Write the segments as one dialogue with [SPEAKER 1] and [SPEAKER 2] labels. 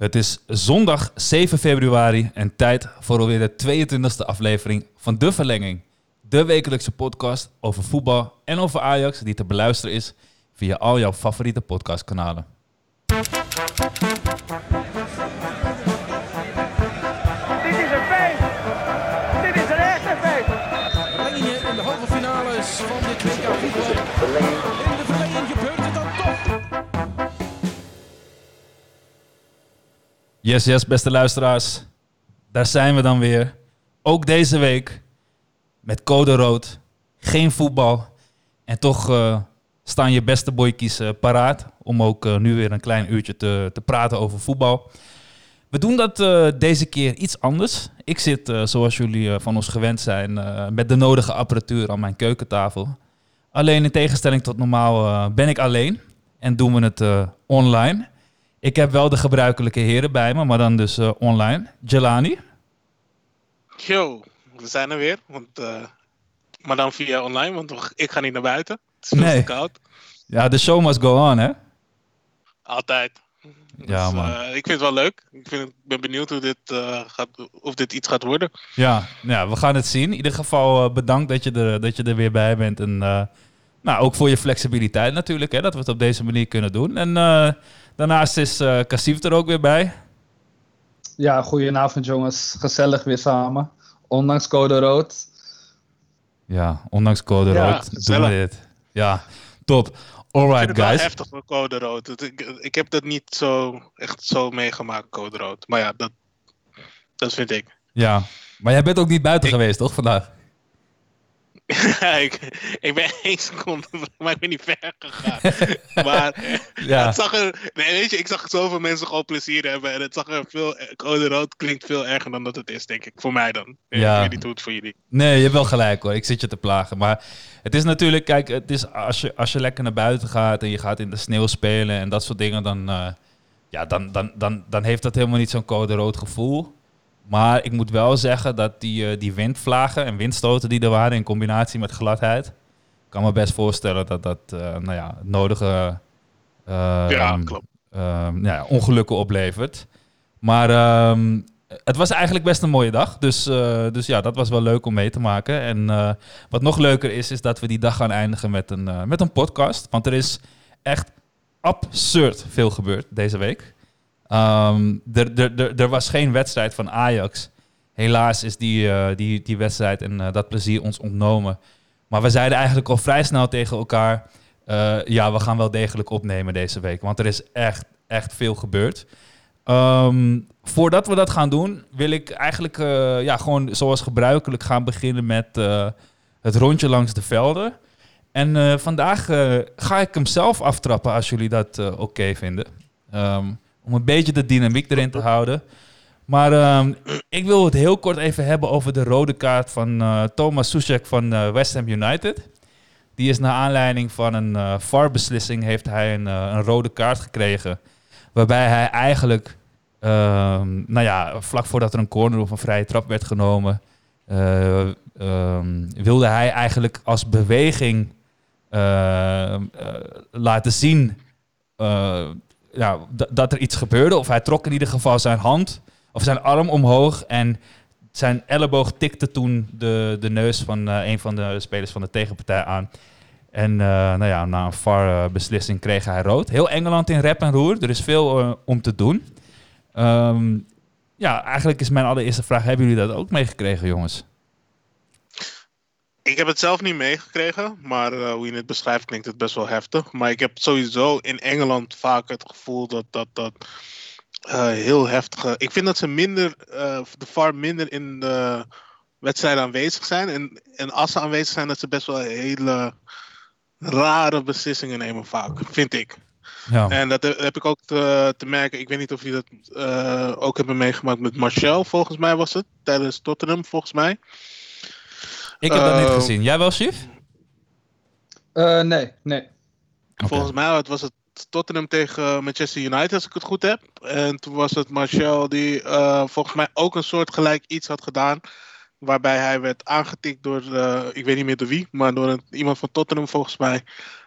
[SPEAKER 1] Het is zondag 7 februari en tijd voor alweer de 22e aflevering van De Verlenging. De wekelijkse podcast over voetbal en over Ajax die te beluisteren is via al jouw favoriete podcastkanalen. Yes, yes, beste luisteraars. Daar zijn we dan weer. Ook deze week met code rood. Geen voetbal. En toch eh, staan je beste boykies eh, paraat om ook eh, nu weer een klein uurtje te, te praten over voetbal. We doen dat deze keer iets anders. Ik zit, zoals jullie van ons gewend zijn, met de nodige apparatuur aan mijn keukentafel. Alleen in tegenstelling tot normaal ben ik alleen en doen we het online. Ik heb wel de gebruikelijke heren bij me, maar dan dus eh, online. Jelani.
[SPEAKER 2] Yo, we zijn er weer. Want, eh, maar dan via online, want ik ga niet naar buiten. Het is veel
[SPEAKER 1] Nee.
[SPEAKER 2] koud.
[SPEAKER 1] Ja, de show must go on, hè?
[SPEAKER 2] Altijd.
[SPEAKER 1] Ja,
[SPEAKER 2] Dus,
[SPEAKER 1] man.
[SPEAKER 2] eh, ik vind het wel leuk. Ik vind ben benieuwd hoe dit, gaat, of dit iets gaat worden.
[SPEAKER 1] Ja, ja, we gaan het zien. In ieder geval bedankt dat je, er, dat je er weer bij bent. En nou, ook voor je flexibiliteit natuurlijk, hè, dat we het op deze manier kunnen doen. En eh, daarnaast is eh Kassif er ook weer bij.
[SPEAKER 3] Ja, goedenavond jongens. Gezellig weer samen. Ondanks code rood.
[SPEAKER 1] Ja, ondanks code
[SPEAKER 2] Ja,
[SPEAKER 1] rood doen we
[SPEAKER 2] gezellig.
[SPEAKER 1] dit. Ja, top.
[SPEAKER 2] Ik vind
[SPEAKER 1] Alright,
[SPEAKER 2] het wel
[SPEAKER 1] guys.
[SPEAKER 2] heftig voor code rood. Ik, ik heb dat niet zo, echt zo meegemaakt, code rood. Maar ja, dat, dat vind ik.
[SPEAKER 1] Ja, maar jij bent ook niet buiten
[SPEAKER 2] Ik-
[SPEAKER 1] geweest, toch, vandaag?
[SPEAKER 2] Ik, ik ben één seconde, maar ik ben niet ver gegaan. maar
[SPEAKER 1] Ja,
[SPEAKER 2] Het zag er, nee, weet je, ik zag zoveel mensen gewoon plezier hebben. En het zag er veel, code rood klinkt veel erger dan dat het is, denk ik. Voor mij dan.
[SPEAKER 1] Ja.
[SPEAKER 2] Ik weet niet hoe het voor jullie.
[SPEAKER 1] Nee, je hebt wel gelijk hoor. Ik zit je te plagen. Maar het is natuurlijk, kijk, het is als je, als je lekker naar buiten gaat en je gaat in de sneeuw spelen en dat soort dingen, dan, eh, ja, dan, dan, dan, dan heeft dat helemaal niet zo'n code rood gevoel. Maar ik moet wel zeggen dat die, eh, die windvlagen en windstoten die er waren in combinatie met gladheid, ik kan me best voorstellen dat dat eh, nou ja, het nodige eh,
[SPEAKER 2] Ja, klopt.
[SPEAKER 1] ehm, nou ja, ongelukken oplevert. Maar ehm, het was eigenlijk best een mooie dag. Dus, dus ja, dat was wel leuk om mee te maken. En wat nog leuker is, is dat we die dag gaan eindigen met een, met een podcast. Want er is echt absurd veel gebeurd deze week. Ehm, er, was geen wedstrijd van Ajax. Helaas is die, eh, die, die wedstrijd en eh, dat plezier ons ontnomen. Maar we zeiden eigenlijk al vrij snel tegen elkaar... eh, ja, we gaan wel degelijk opnemen deze week. Want er is echt, echt veel gebeurd. Ehm, voordat we dat gaan doen, wil ik eigenlijk ja, gewoon zoals gebruikelijk gaan beginnen met het rondje langs de velden. En vandaag ga ik hem zelf aftrappen als jullie dat oké vinden. Ehm, om een beetje de dynamiek erin te houden. Maar ehm, ik wil het heel kort even hebben over de rode kaart van eh, Thomas Soucek van eh, West Ham United. Die is naar aanleiding van een eh VAR-beslissing heeft hij een, een rode kaart gekregen. Waarbij hij eigenlijk, ehm, nou ja, vlak voordat er een corner of een vrije trap werd genomen, eh, ehm, wilde hij eigenlijk als beweging laten zien eh, d- dat er iets gebeurde. Of hij trok in ieder geval zijn hand of zijn arm omhoog en zijn elleboog tikte toen de, de neus van eh, een van de spelers van de tegenpartij aan. En eh, nou ja, na een VAR-beslissing kreeg hij rood. Heel Engeland in rep en roer. Er is veel eh, om te doen. Ehm, ja, eigenlijk is mijn allereerste vraag: hebben jullie dat ook meegekregen, jongens?
[SPEAKER 2] Ik heb het zelf niet meegekregen, maar eh, hoe je het beschrijft klinkt het best wel heftig. Maar ik heb sowieso in Engeland vaak het gevoel dat dat, dat eh, heel heftige... Ik vind dat ze minder, eh, de VAR minder in de wedstrijden aanwezig zijn. En, en als ze aanwezig zijn, dat ze best wel hele rare beslissingen nemen vaak, vind ik.
[SPEAKER 1] Ja,
[SPEAKER 2] En dat he- heb ik ook te, te merken. Ik weet niet of jullie dat ook hebben meegemaakt met Martial, volgens mij was het. Tijdens Tottenham, volgens mij.
[SPEAKER 1] Ik heb dat niet
[SPEAKER 2] eh,
[SPEAKER 1] gezien. Jij wel, Chief?
[SPEAKER 3] Eh, nee, nee.
[SPEAKER 2] Volgens mij was het Tottenham tegen Manchester United, als ik het goed heb. En toen was het Martial die eh, volgens mij ook een soort gelijk iets had gedaan. Waarbij hij werd aangetikt door, eh, ik weet niet meer door wie, maar door een, iemand van Tottenham volgens mij.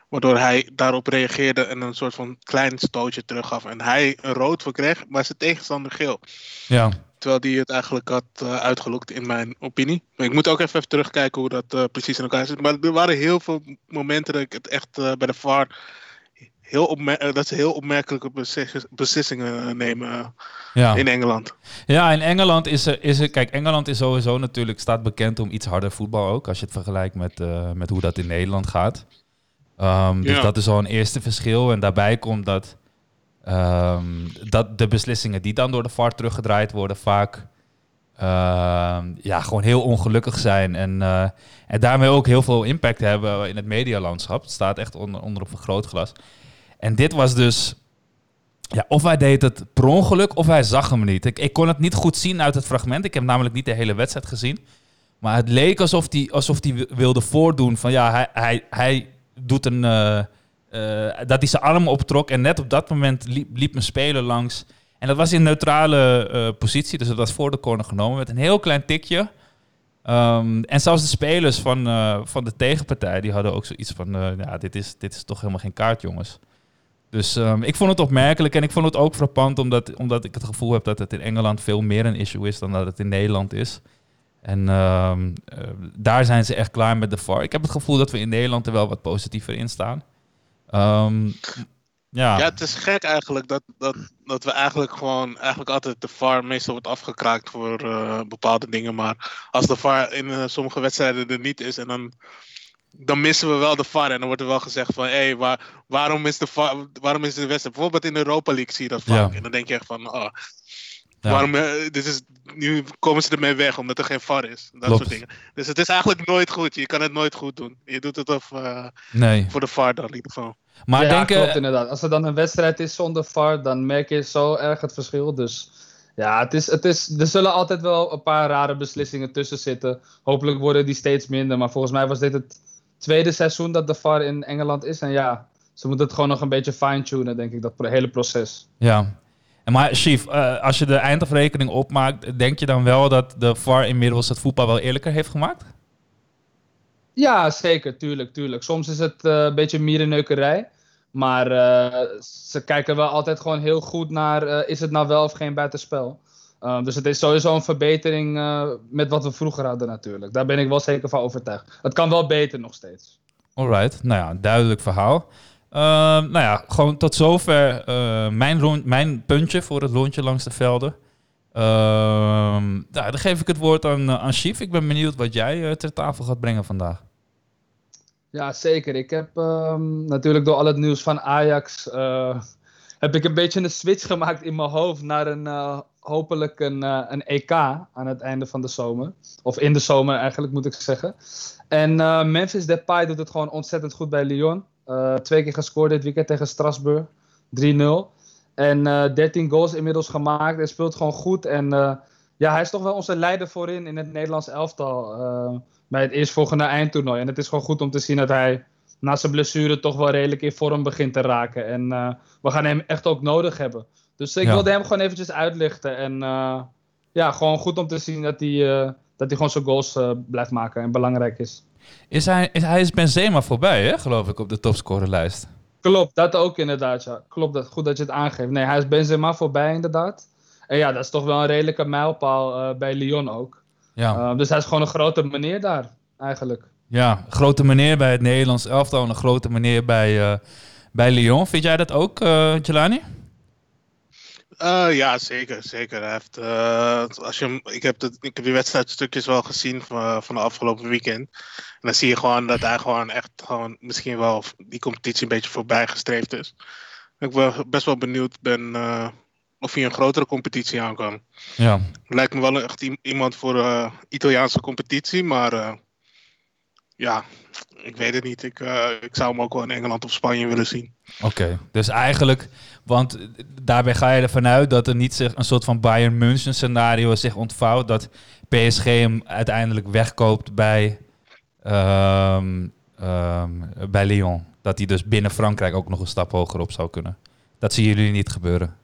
[SPEAKER 2] Waardoor hij daarop reageerde en een soort van klein stootje teruggaf. En hij een rood voor kreeg, maar zijn tegenstander geel.
[SPEAKER 1] Ja,
[SPEAKER 2] Terwijl die het eigenlijk had eh, uitgelokt, in mijn opinie. Maar ik moet ook even, even terugkijken hoe dat eh, precies in elkaar zit. Maar er waren heel veel momenten dat ik het echt eh, bij de VAR... Heel dat ze heel opmerkelijke beslis- beslissingen nemen
[SPEAKER 1] ja.
[SPEAKER 2] in Engeland.
[SPEAKER 1] Ja, in Engeland is er, is er... Kijk, Engeland is sowieso natuurlijk... staat bekend om iets harder voetbal ook. Als je het vergelijkt met, met hoe dat in Nederland gaat. Ehm, dus
[SPEAKER 2] Ja.
[SPEAKER 1] dat is al een eerste verschil. En daarbij komt dat... ehm, dat de beslissingen die dan door de VAR teruggedraaid worden... vaak ehm, ja, gewoon heel ongelukkig zijn. En, eh, en daarmee ook heel veel impact hebben in het medialandschap. Het staat echt onder, onder op een grootglas. En dit was dus... Ja, of hij deed het per ongeluk of hij zag hem niet. Ik, ik kon het niet goed zien uit het fragment. Ik heb namelijk niet de hele wedstrijd gezien. Maar het leek alsof hij alsof die wi- wilde voordoen van ja, hij, hij, hij doet een. eh, dat hij zijn arm optrok en net op dat moment liep, liep een speler langs. En dat was in neutrale eh, positie, dus dat was voor de corner genomen met een heel klein tikje. Ehm, en zelfs de spelers van, eh, van de tegenpartij die hadden ook zoiets van: eh, ja, dit is, dit is toch helemaal geen kaart, jongens. Dus ehm, ik vond het opmerkelijk en ik vond het ook frappant omdat, omdat ik het gevoel heb dat het in Engeland veel meer een issue is dan dat het in Nederland is. En ehm, eh, daar zijn ze echt klaar met de VAR. Ik heb het gevoel dat we in Nederland er wel wat positiever in staan. Ehm, ja.
[SPEAKER 2] Ja, het is gek eigenlijk dat, dat, dat we eigenlijk gewoon eigenlijk altijd de VAR meestal wordt afgekraakt voor eh, bepaalde dingen. Maar als de VAR in eh, sommige wedstrijden er niet is en dan, dan missen we wel de VAR. En dan wordt er wel gezegd van hé, hey, waar, waarom, is de VAR, waarom is de wedstrijd? Bijvoorbeeld in de Europa League zie je dat vaak.
[SPEAKER 1] Ja.
[SPEAKER 2] En dan denk je echt van oh,
[SPEAKER 1] Ja.
[SPEAKER 2] waarom, eh, dit is, nu komen ze ermee weg omdat er geen VAR is. Dat
[SPEAKER 1] Klopt.
[SPEAKER 2] soort dingen. Dus het is eigenlijk nooit goed. Je kan het nooit goed doen. Je doet het of,
[SPEAKER 1] Nee.
[SPEAKER 2] voor de VAR dan in ieder geval.
[SPEAKER 1] Maar
[SPEAKER 3] ja,
[SPEAKER 1] denk je-
[SPEAKER 3] klopt inderdaad. Als er dan een wedstrijd is zonder VAR, dan merk je zo erg het verschil. Dus ja, het is, het is, er zullen altijd wel een paar rare beslissingen tussen zitten. Hopelijk worden die steeds minder. Maar volgens mij was dit het tweede seizoen dat de VAR in Engeland is. En ja, ze moeten het gewoon nog een beetje fine-tunen, denk ik, dat hele proces.
[SPEAKER 1] Ja. En maar Chief, eh, als je de eindafrekening opmaakt, denk je dan wel dat de VAR inmiddels het voetbal wel eerlijker heeft gemaakt?
[SPEAKER 3] Ja, zeker, tuurlijk, tuurlijk. Soms is het eh, een beetje mierenneukerij. Maar eh, ze kijken wel altijd gewoon heel goed naar, eh, is het nou wel of geen buitenspel? Dus het is sowieso een verbetering met wat we vroeger hadden natuurlijk. Daar ben ik wel zeker van overtuigd. Het kan wel beter nog steeds.
[SPEAKER 1] Alright, nou ja, duidelijk verhaal. Uh, nou ja, gewoon tot zover mijn, mijn puntje voor het rondje langs de velden. Ehm, nou, dan geef ik het woord aan, aan Chief. Ik ben benieuwd wat jij uh, ter tafel gaat brengen vandaag.
[SPEAKER 3] Ja, zeker. Ik heb um, natuurlijk door al het nieuws van Ajax... Uh, heb ik een beetje een switch gemaakt in mijn hoofd naar een, hopelijk een, een EK aan het einde van de zomer. Of in de zomer eigenlijk, moet ik zeggen. En Memphis Depay doet het gewoon ontzettend goed bij Lyon. Twee keer gescoord dit weekend tegen Strasbourg. 3-0. En 13 goals inmiddels gemaakt. Hij speelt gewoon goed. En ja, hij is toch wel onze leider voorin in het Nederlands elftal. uh, bij het eerstvolgende eindtoernooi. En het is gewoon goed om te zien dat hij na zijn blessure toch wel redelijk in vorm begint te raken. En uh, we gaan hem echt ook nodig hebben. Dus ik ja. wilde hem gewoon eventjes uitlichten. En uh, ja, gewoon goed om te zien dat hij, uh, dat hij gewoon zijn goals blijft maken en belangrijk is.
[SPEAKER 1] Is hij, is, hij is Benzema voorbij, hè, geloof ik, op de topscorerlijst.
[SPEAKER 3] Klopt, dat ook inderdaad, ja. Klopt, dat, goed dat je het aangeeft. Nee, hij is Benzema voorbij inderdaad. En ja, dat is toch wel een redelijke mijlpaal uh, bij Lyon ook.
[SPEAKER 1] Ja.
[SPEAKER 3] Uh, dus hij is gewoon een grote meneer daar, eigenlijk.
[SPEAKER 1] Ja, grote meneer bij het Nederlands elftal en een grote meneer bij, uh, bij Lyon. Vind jij dat ook, uh, Jelani?
[SPEAKER 2] Uh, ja, zeker. zeker. Hij heeft, uh, als je, ik, heb de, ik heb die wedstrijdstukjes wel gezien van, van de afgelopen weekend. En dan zie je gewoon dat hij gewoon echt gewoon misschien wel die competitie een beetje voorbij gestreefd is. Ik ben best wel benieuwd ben, uh, of hij een grotere competitie aan kan.
[SPEAKER 1] Ja.
[SPEAKER 2] Lijkt me wel echt iemand voor Italiaanse competitie, maar ja, ik weet het niet. Ik, uh, ik zou hem ook wel in Engeland of Spanje willen zien.
[SPEAKER 1] Oké, dus eigenlijk, want daarbij ga je ervan uit dat er niet zich een soort van Bayern München scenario zich ontvouwt, dat PSG hem uiteindelijk wegkoopt bij, um, um, bij Lyon. Dat hij dus binnen Frankrijk ook nog een stap hoger op zou kunnen. Dat zien jullie niet gebeuren.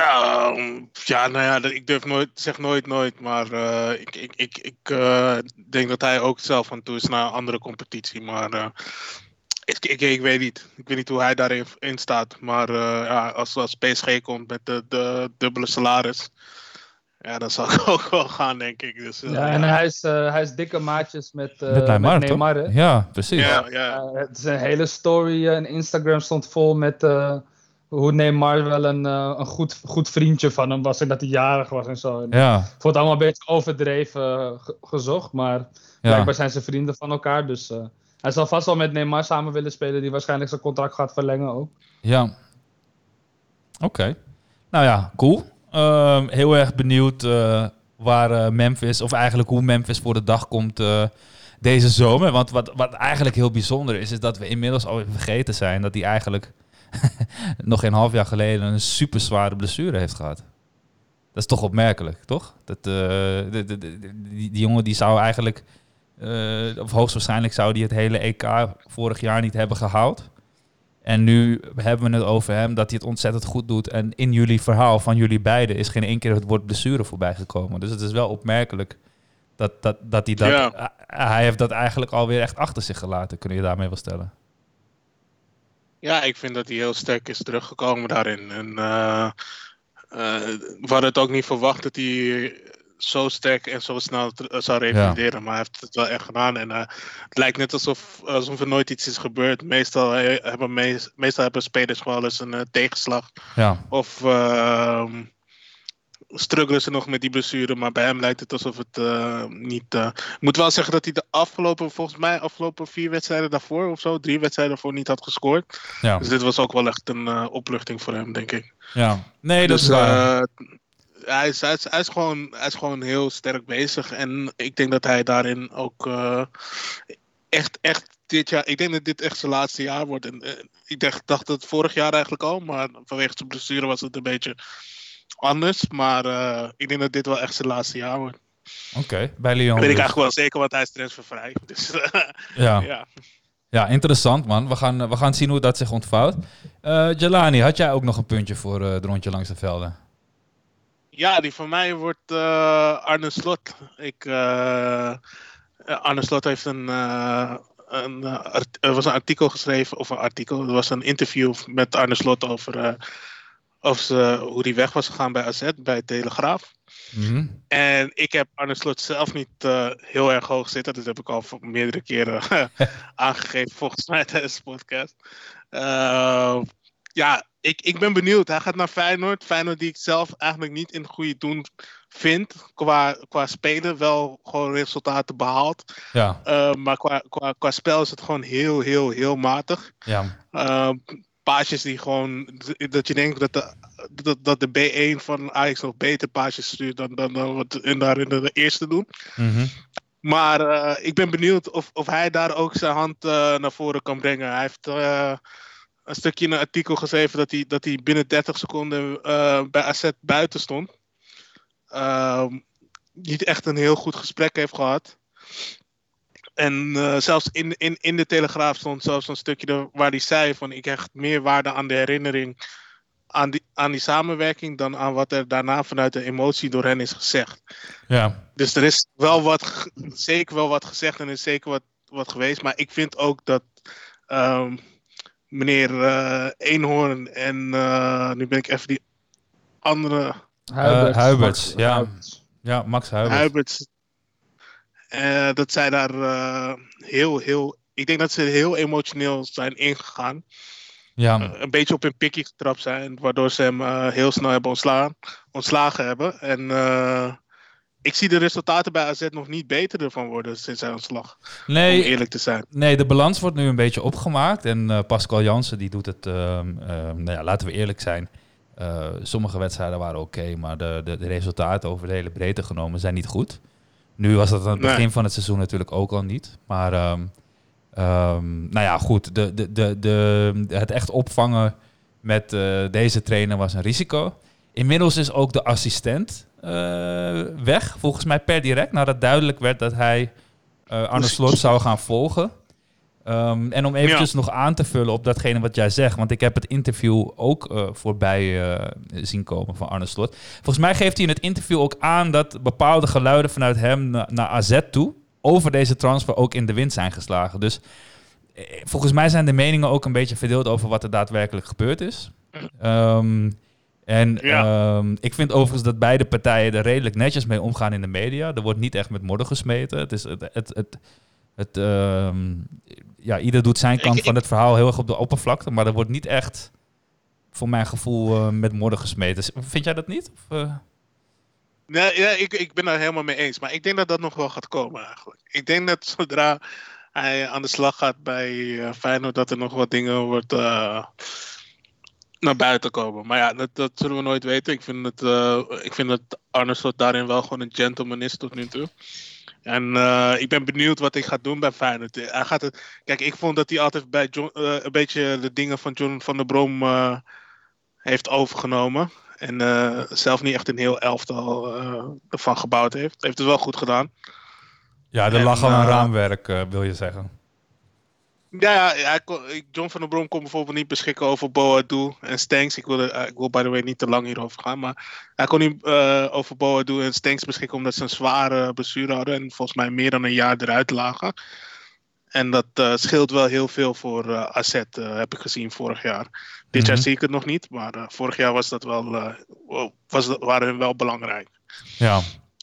[SPEAKER 2] Uh, Ehm, ja, nou ja, dat- ik durf nooit, zeg nooit nooit, maar eh, ik, ik, ik, ik eh, denk dat hij ook zelf aan toe is naar een andere competitie. Maar eh, ik, ik, ik weet niet. Ik weet niet hoe hij daarin in staat. Maar eh, ja, als, als PSG komt met de, de dubbele salaris, ja, dan zal ik ook wel gaan, denk ik. Dus,
[SPEAKER 3] Ja, en hij is, hij is dikke maatjes met, eh
[SPEAKER 1] Met Neymar, toch?
[SPEAKER 3] Neymar, hè?
[SPEAKER 1] Ja, precies.
[SPEAKER 2] ja, ja.
[SPEAKER 3] Het is een hele story. en Instagram stond vol met eh, hoe Neymar wel een, eh, een goed, goed vriendje van hem was. En dat hij jarig was en zo. En
[SPEAKER 1] Ja,
[SPEAKER 3] Het wordt allemaal een beetje overdreven eh, ge- gezocht. Maar
[SPEAKER 1] ja.
[SPEAKER 3] blijkbaar zijn ze vrienden van elkaar. Dus eh, hij zal vast wel met Neymar samen willen spelen. Die waarschijnlijk zijn contract gaat verlengen ook.
[SPEAKER 1] Ja. Oké. Nou ja, cool. Ehm, heel erg benieuwd waar Memphis, of eigenlijk hoe Memphis voor de dag komt deze zomer. Want wat, wat eigenlijk heel bijzonder is, is dat we inmiddels alweer vergeten zijn dat hij eigenlijk nog geen half jaar geleden een super zware blessure heeft gehad. Dat is toch opmerkelijk, toch? Dat, eh, de, de, die, die jongen die zou eigenlijk, eh, of hoogstwaarschijnlijk zou die het hele EK vorig jaar niet hebben gehaald. En nu hebben we het over hem dat hij het ontzettend goed doet. En in jullie verhaal van jullie beiden is geen één keer het woord blessure voorbij gekomen. Dus het is wel opmerkelijk dat, dat, dat hij dat.
[SPEAKER 2] Ja.
[SPEAKER 1] Hij heeft dat eigenlijk alweer echt achter zich gelaten, kun je daarmee wel stellen.
[SPEAKER 2] Ja, ik vind dat hij heel sterk is teruggekomen daarin. En eh, eh, we hadden het ook niet verwacht dat hij zo sterk en zo snel eh, zou revalideren. Maar hij heeft het wel echt gedaan. En het lijkt net alsof, alsof er nooit iets is gebeurd. Meestal, hebben, mees- meestal hebben spelers wel eens een tegenslag.
[SPEAKER 1] Ja,
[SPEAKER 2] Of ehm struggelen ze nog met die blessure. Maar bij hem lijkt het alsof het eh, niet... eh, Ik moet wel zeggen dat hij de afgelopen, volgens mij, afgelopen vier wedstrijden daarvoor of zo, drie wedstrijden daarvoor niet had gescoord.
[SPEAKER 1] ja,
[SPEAKER 2] Dus dit was ook wel echt een eh, opluchting voor hem, denk ik.
[SPEAKER 1] ja. Nee, dat
[SPEAKER 2] dus
[SPEAKER 1] is waar.
[SPEAKER 2] hij, is, hij, is, hij, is gewoon, hij is gewoon heel sterk bezig. En ik denk dat hij daarin ook echt, echt dit jaar... Ik denk dat dit echt zijn laatste jaar wordt. En, ik dacht, dacht het vorig jaar eigenlijk al. Maar vanwege zijn blessure was het een beetje anders. Maar eh, ik denk dat dit wel echt zijn laatste jaar wordt.
[SPEAKER 1] Oké, bij Lyon.
[SPEAKER 2] Dat weet ik
[SPEAKER 1] dus.
[SPEAKER 2] eigenlijk wel zeker, want hij is transfervrij. Dus
[SPEAKER 1] Ja.
[SPEAKER 2] ja.
[SPEAKER 1] ja, interessant man. We gaan, we gaan zien hoe dat zich ontvouwt. Eh Jelani, had jij ook nog een puntje voor eh, het rondje langs de velden?
[SPEAKER 2] Ja, die van mij wordt Arne Slot. Ik, Arne Slot heeft een, een, er was een artikel geschreven, of een artikel, er was een interview met Arne Slot over, over ze, hoe die weg was gegaan bij AZ, bij Telegraaf.
[SPEAKER 1] Mhm.
[SPEAKER 2] En ik heb Arne Slot zelf niet eh, heel erg hoog zitten. Dat heb ik al meerdere keren aangegeven, volgens mij tijdens de podcast. Eh, ja, ik, ik ben benieuwd. Hij gaat naar Feyenoord. Feyenoord die ik zelf eigenlijk niet in goede doen vind. Qua, qua spelen wel gewoon resultaten behaald.
[SPEAKER 1] Ja,
[SPEAKER 2] Eh, maar qua, qua, qua spel is het gewoon heel, heel, heel matig.
[SPEAKER 1] ja,
[SPEAKER 2] Uh, paasjes die gewoon. Dat je denkt dat de, dat, dat de B1 van Ajax nog beter paasjes stuurt dan, dan, dan wat in daar in de eerste doen.
[SPEAKER 1] Mhm.
[SPEAKER 2] Maar eh, ik ben benieuwd of, of hij daar ook zijn hand eh, naar voren kan brengen. Hij heeft eh, een stukje in een artikel geschreven dat hij, dat hij binnen 30 seconden bij AZ buiten stond. Ehm, niet echt een heel goed gesprek heeft gehad. En eh, zelfs in, in, in de Telegraaf stond zelfs een stukje waar hij zei van ik hecht meer waarde aan de herinnering aan die, aan die samenwerking dan aan wat er daarna vanuit de emotie door hen is gezegd.
[SPEAKER 1] ja,
[SPEAKER 2] Dus er is wel wat, zeker wel wat gezegd en er is zeker wat, wat geweest. Maar ik vind ook dat ehm, meneer eh, Eenhoorn en eh, nu ben ik even die andere
[SPEAKER 3] Huiberts.
[SPEAKER 1] Huiberts,
[SPEAKER 3] Max
[SPEAKER 1] ja.
[SPEAKER 3] Huiberts.
[SPEAKER 1] ja, Max Huibers.
[SPEAKER 2] Huiberts. Eh, dat zij daar eh, heel, heel. Ik denk dat ze heel emotioneel zijn ingegaan.
[SPEAKER 1] Ja,
[SPEAKER 2] Eh, een beetje op hun pikkie getrapt zijn. Waardoor ze hem heel snel hebben ontslaan, ontslagen hebben. En ik zie de resultaten bij AZ nog niet beter ervan worden sinds zijn ontslag. Om
[SPEAKER 1] nee,
[SPEAKER 2] eerlijk te zijn.
[SPEAKER 1] Nee, de balans wordt nu een beetje opgemaakt. En Pascal Jansen die doet het, ehm, ehm, nou ja, laten we eerlijk zijn. sommige wedstrijden waren oké, maar de, de, de resultaten over de hele breedte genomen zijn niet goed. Nu was dat aan het
[SPEAKER 2] Nee.
[SPEAKER 1] begin van het seizoen natuurlijk ook al niet. Maar ehm, ehm, nou ja, goed. De, de, de, de, het echt opvangen met eh, deze trainer was een risico. Inmiddels is ook de assistent eh, weg, volgens mij per direct. Nadat duidelijk werd dat hij eh Arne. Slot zou gaan volgen. Ehm, en om eventjes nog aan te vullen op datgene wat jij zegt, want ik heb het interview ook eh, voorbij eh, zien komen van Arne Slot. Volgens mij geeft hij in het interview ook aan dat bepaalde geluiden vanuit hem na- naar AZ toe over deze transfer ook in de wind zijn geslagen. Dus eh, volgens mij zijn de meningen ook een beetje verdeeld over wat er daadwerkelijk gebeurd is. Ehm, en
[SPEAKER 2] Ja.
[SPEAKER 1] ehm, ik vind overigens dat beide partijen er redelijk netjes mee omgaan in de media. Er wordt niet echt met modder gesmeten. Het is het, het, het, het, ja, ieder doet zijn kant
[SPEAKER 2] Ik-
[SPEAKER 1] van
[SPEAKER 2] ik-
[SPEAKER 1] het verhaal heel erg op de oppervlakte, maar er wordt niet echt, voor mijn gevoel, eh, met modder gesmeten. Vind jij dat niet? Of, eh?
[SPEAKER 2] Nee, ja, ik, ik ben daar helemaal mee eens. Maar ik denk dat dat nog wel gaat komen eigenlijk. Ik denk dat zodra hij aan de slag gaat bij eh, Feyenoord, dat er nog wat dingen wordt naar buiten komen. Maar ja, dat, dat zullen we nooit weten. Ik vind, het, eh, ik vind dat Arne Slot daarin wel gewoon een gentleman is tot nu toe. En eh, ik ben benieuwd wat hij gaat doen bij Feyenoord. Hij gaat het, kijk, ik vond dat hij altijd bij John, eh, een beetje de dingen van John van der Brom eh, heeft overgenomen. En zelf niet echt een heel elftal ervan gebouwd heeft. Heeft het wel goed gedaan.
[SPEAKER 1] Ja, er
[SPEAKER 2] En,
[SPEAKER 1] lag al een raamwerk, wil je zeggen.
[SPEAKER 2] Ja, kon- John van der Brom kon bijvoorbeeld niet beschikken over Boadu en Stanks. Ik wil, eh, ik wil by the way niet te lang hierover gaan. Maar hij kon niet eh, over Boadu en Stanks beschikken omdat ze een zware blessure hadden. En volgens mij meer dan een jaar eruit lagen. En dat eh, scheelt wel heel veel voor AZ, eh, heb ik gezien vorig jaar. Dit jaar
[SPEAKER 1] Mhm.
[SPEAKER 2] zie ik het nog niet, maar vorig jaar was dat wel, was, dat- waren hun wel belangrijk.
[SPEAKER 1] Ja,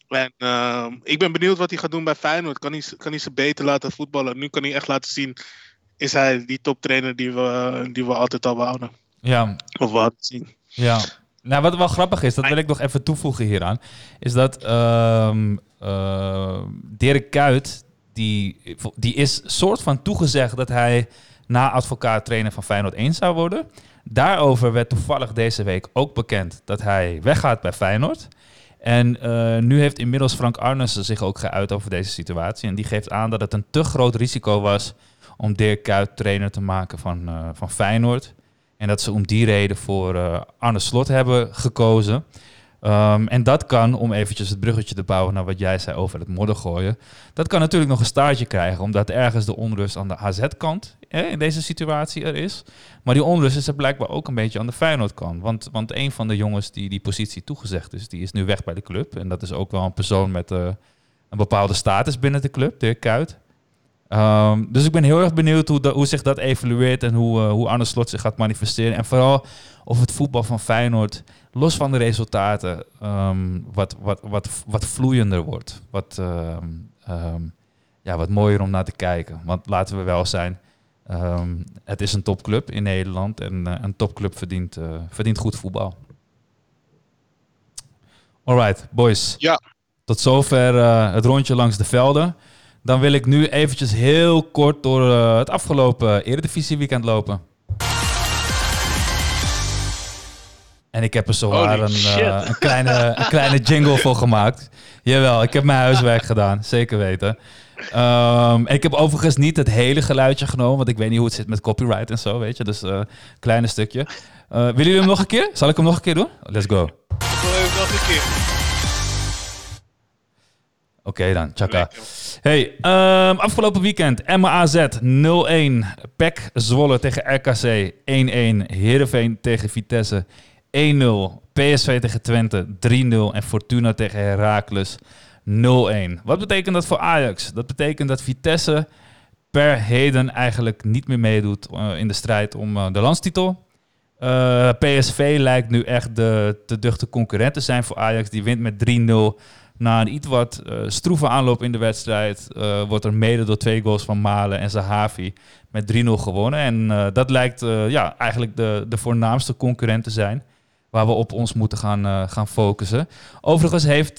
[SPEAKER 2] En ehm, ik ben benieuwd wat hij gaat doen bij Feyenoord. Kan hij, kan hij ze beter laten voetballen? Nu kan hij echt laten zien, is hij die toptrainer die we, die we altijd al wouden?
[SPEAKER 1] ja,
[SPEAKER 2] Of we hadden zien.
[SPEAKER 1] Ja, nou wat wel grappig is, dat wil ik nog even toevoegen hieraan, is dat ehm eh, Dirk Kuyt, die, die is soort van toegezegd dat hij na advocaat trainer van Feyenoord 1 zou worden. Daarover werd toevallig deze week ook bekend dat hij weggaat bij Feyenoord. En eh, nu heeft inmiddels Frank Arnissen zich ook geuit over deze situatie. En die geeft aan dat het een te groot risico was om Dirk Kuyt trainer te maken van, eh, van Feyenoord. En dat ze om die reden voor eh, Arne Slot hebben gekozen. Ehm, en dat kan, om eventjes het bruggetje te bouwen naar wat jij zei over het modder gooien. Dat kan natuurlijk nog een staartje krijgen, omdat ergens de onrust aan de AZ-kant in deze situatie er is. Maar die onrust is er blijkbaar ook een beetje aan de Feyenoord-kant. Want, want een van de jongens die die positie toegezegd is, die is nu weg bij de club. En dat is ook wel een persoon met eh, een bepaalde status binnen de club, Dirk Kuyt. Ehm, dus ik ben heel erg benieuwd hoe, hoe zich dat evolueert en hoe, eh, hoe Arne Slot zich gaat manifesteren. En vooral of het voetbal van Feyenoord, los van de resultaten, ehm, wat, wat, wat, wat vloeiender wordt. Wat, ehm, ja, wat mooier om naar te kijken. Want laten we wel zijn, het is een topclub in Nederland en eh, een topclub verdient, eh, verdient goed voetbal. Alright, boys.
[SPEAKER 2] Ja.
[SPEAKER 1] Tot zover het rondje langs de velden. Dan wil ik nu eventjes heel kort door eh, het afgelopen Eredivisie weekend lopen. En ik heb er zowaar een, eh, een, kleine, een kleine jingle voor gemaakt. Jawel, ik heb mijn huiswerk gedaan, zeker weten. Ehm, ik heb overigens niet het hele geluidje genomen, want ik weet niet hoe het zit met copyright en zo, weet je. Dus een kleine stukje. Eh, willen jullie hem nog een keer? Zal ik hem nog een keer doen? Let's go.
[SPEAKER 2] Ik wil even nog een keer.
[SPEAKER 1] Dan, tjaka.
[SPEAKER 2] Lekker.
[SPEAKER 1] Hey, ehm, afgelopen weekend Emma AZ 0-1. PEC Zwolle tegen RKC 1-1. Heerenveen tegen Vitesse 1-0. PSV tegen Twente 3-0. En Fortuna tegen Heracles 0-1. Wat betekent dat voor Ajax? Dat betekent dat Vitesse per heden eigenlijk niet meer meedoet eh, in de strijd om eh, de landstitel. Eh, PSV lijkt nu echt de te duchte concurrent te zijn voor Ajax. Die wint met 3-0. Na een iets wat eh, stroeve aanloop in de wedstrijd eh, wordt er mede door twee goals van Malen en Zahavi met 3-0 gewonnen. En eh, dat lijkt ja, eigenlijk de, de voornaamste concurrent te zijn waar we op ons moeten gaan, gaan focussen. Overigens heeft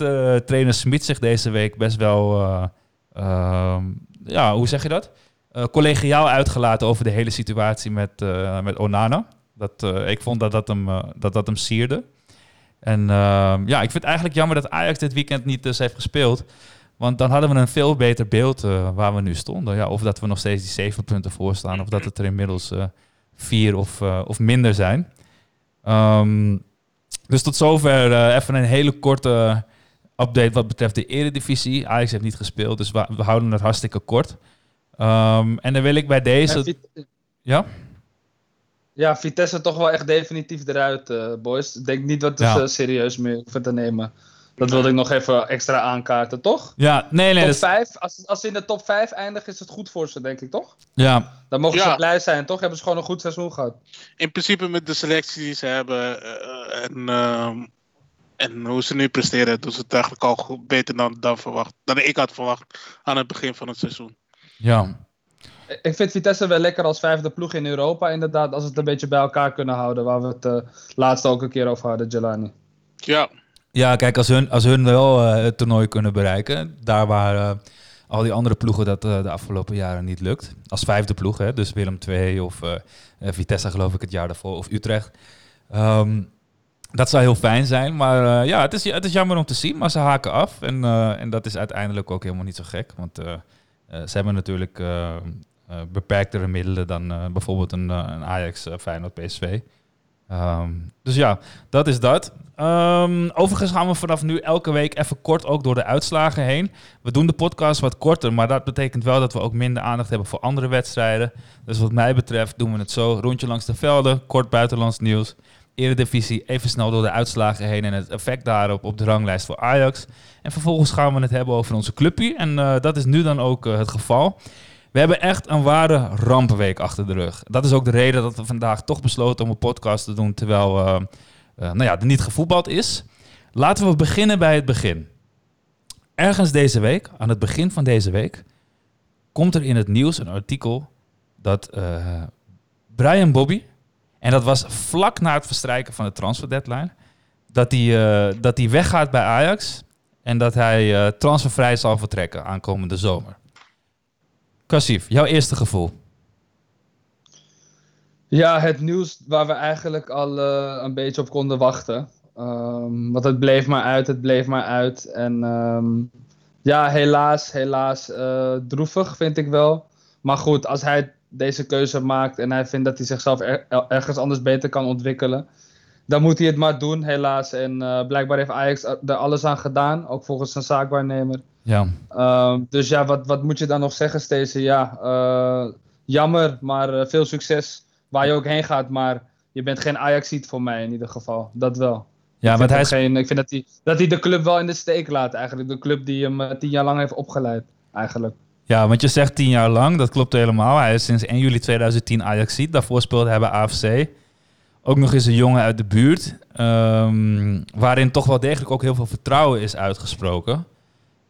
[SPEAKER 1] trainer Smit zich deze week best wel, eh, ehm, ja, hoe zeg je dat? Collegiaal uitgelaten over de hele situatie met, met Onana. Dat, ik vond dat dat hem, dat dat hem sierde. En ehm, ja, ik vind het eigenlijk jammer dat Ajax dit weekend niet dus heeft gespeeld. Want dan hadden we een veel beter beeld eh, waar we nu stonden. Ja, of dat we nog steeds die zeven punten voor staan. Of dat het er inmiddels eh, vier of, eh, of minder zijn. Ehm, dus tot zover even een hele korte update wat betreft de eredivisie. Ajax heeft niet gespeeld, dus we, we houden het hartstikke kort. Ehm, en dan wil ik bij deze... Ja?
[SPEAKER 3] Ja, Vitesse toch wel echt definitief eruit, eh, boys. Ik denk niet dat
[SPEAKER 1] Ja.
[SPEAKER 3] ze serieus meer hoeven te nemen. Dat wilde ik nog even extra aankaarten, toch?
[SPEAKER 1] Ja, nee, nee.
[SPEAKER 3] top
[SPEAKER 1] dat is-
[SPEAKER 3] 5, als, als ze in de top 5 eindigen, is het goed voor ze, denk ik, toch?
[SPEAKER 1] ja,
[SPEAKER 3] Dan mogen
[SPEAKER 2] Ja.
[SPEAKER 3] ze blij zijn, toch? Hebben ze gewoon een goed seizoen gehad.
[SPEAKER 2] In principe met de selectie die ze hebben eh, en, ehm, en hoe ze nu presteren, doen ze het eigenlijk al goed, beter dan, dan verwacht. Dan ik had verwacht aan het begin van het seizoen.
[SPEAKER 1] ja.
[SPEAKER 3] Ik vind Vitesse wel lekker als vijfde ploeg in Europa, inderdaad. Als ze het een beetje bij elkaar kunnen houden, waar we het eh laatst ook een keer over hadden, Jelani.
[SPEAKER 2] Ja,
[SPEAKER 1] Ja, kijk, als hun, als hun wel eh, het toernooi kunnen bereiken, daar waar eh, al die andere ploegen dat eh, de afgelopen jaren niet lukt. Als vijfde ploeg, hè, dus Willem II of Vitesse geloof ik het jaar daarvoor, of Utrecht. Ehm, dat zou heel fijn zijn, maar eh, ja, het is, het is jammer om te zien, maar ze haken af. En, eh, en dat is uiteindelijk ook helemaal niet zo gek, want eh, eh, ze hebben natuurlijk eh, eh, beperktere middelen dan eh, bijvoorbeeld een, eh, een Ajax, eh, Feyenoord, PSV. Ehm, dus ja, dat is dat. Ehm, overigens gaan we vanaf nu elke week even kort ook door de uitslagen heen. We doen de podcast wat korter, maar dat betekent wel dat we ook minder aandacht hebben voor andere wedstrijden. Dus wat mij betreft doen we het zo. Rondje langs de velden, kort buitenlands nieuws. Eredivisie, even snel door de uitslagen heen en het effect daarop op de ranglijst voor Ajax. En vervolgens gaan we het hebben over onze clubje. En eh, dat is nu dan ook eh, het geval. We hebben echt een ware rampenweek achter de rug. Dat is ook de reden dat we vandaag toch besloten om een podcast te doen terwijl eh, nou ja, er niet gevoetbald is. Laten we beginnen bij het begin. Ergens deze week, aan het begin van deze week, komt er in het nieuws een artikel dat eh, Brian Bobby, en dat was vlak na het verstrijken van de transfer deadline, dat hij, dat weggaat bij Ajax en dat hij eh, transfervrij zal vertrekken aankomende zomer. Kassif, jouw eerste gevoel?
[SPEAKER 3] Ja, het nieuws waar we eigenlijk al eh, een beetje op konden wachten. Ehm, want het bleef maar uit, het bleef maar uit. En ehm, ja, helaas, helaas eh, droevig vind ik wel. Maar goed, als hij deze keuze maakt en hij vindt dat hij zichzelf er- er- ergens anders beter kan ontwikkelen, dan moet hij het maar doen, helaas. En eh, blijkbaar heeft Ajax er alles aan gedaan, ook volgens zijn zaakwaarnemer.
[SPEAKER 1] Ja,
[SPEAKER 3] Ehm, dus ja, wat, wat moet je dan nog zeggen, Stacey? Ja, eh, jammer, maar eh, veel succes waar je ook heen gaat. Maar je bent geen Ajaxiet voor mij in ieder geval. Dat wel.
[SPEAKER 1] ja want
[SPEAKER 3] vind
[SPEAKER 1] hij is
[SPEAKER 3] geen, ik vind dat hij, dat hij de club wel in de steek laat eigenlijk. De club die hem eh, tien jaar lang heeft opgeleid, eigenlijk.
[SPEAKER 1] Ja, want je zegt tien jaar lang, dat klopt helemaal. Hij is sinds 1 juli 2010 Ajaxiet. Daarvoor speelde hij bij AFC. Ook nog eens een jongen uit de buurt. ehm, waarin toch wel degelijk ook heel veel vertrouwen is uitgesproken.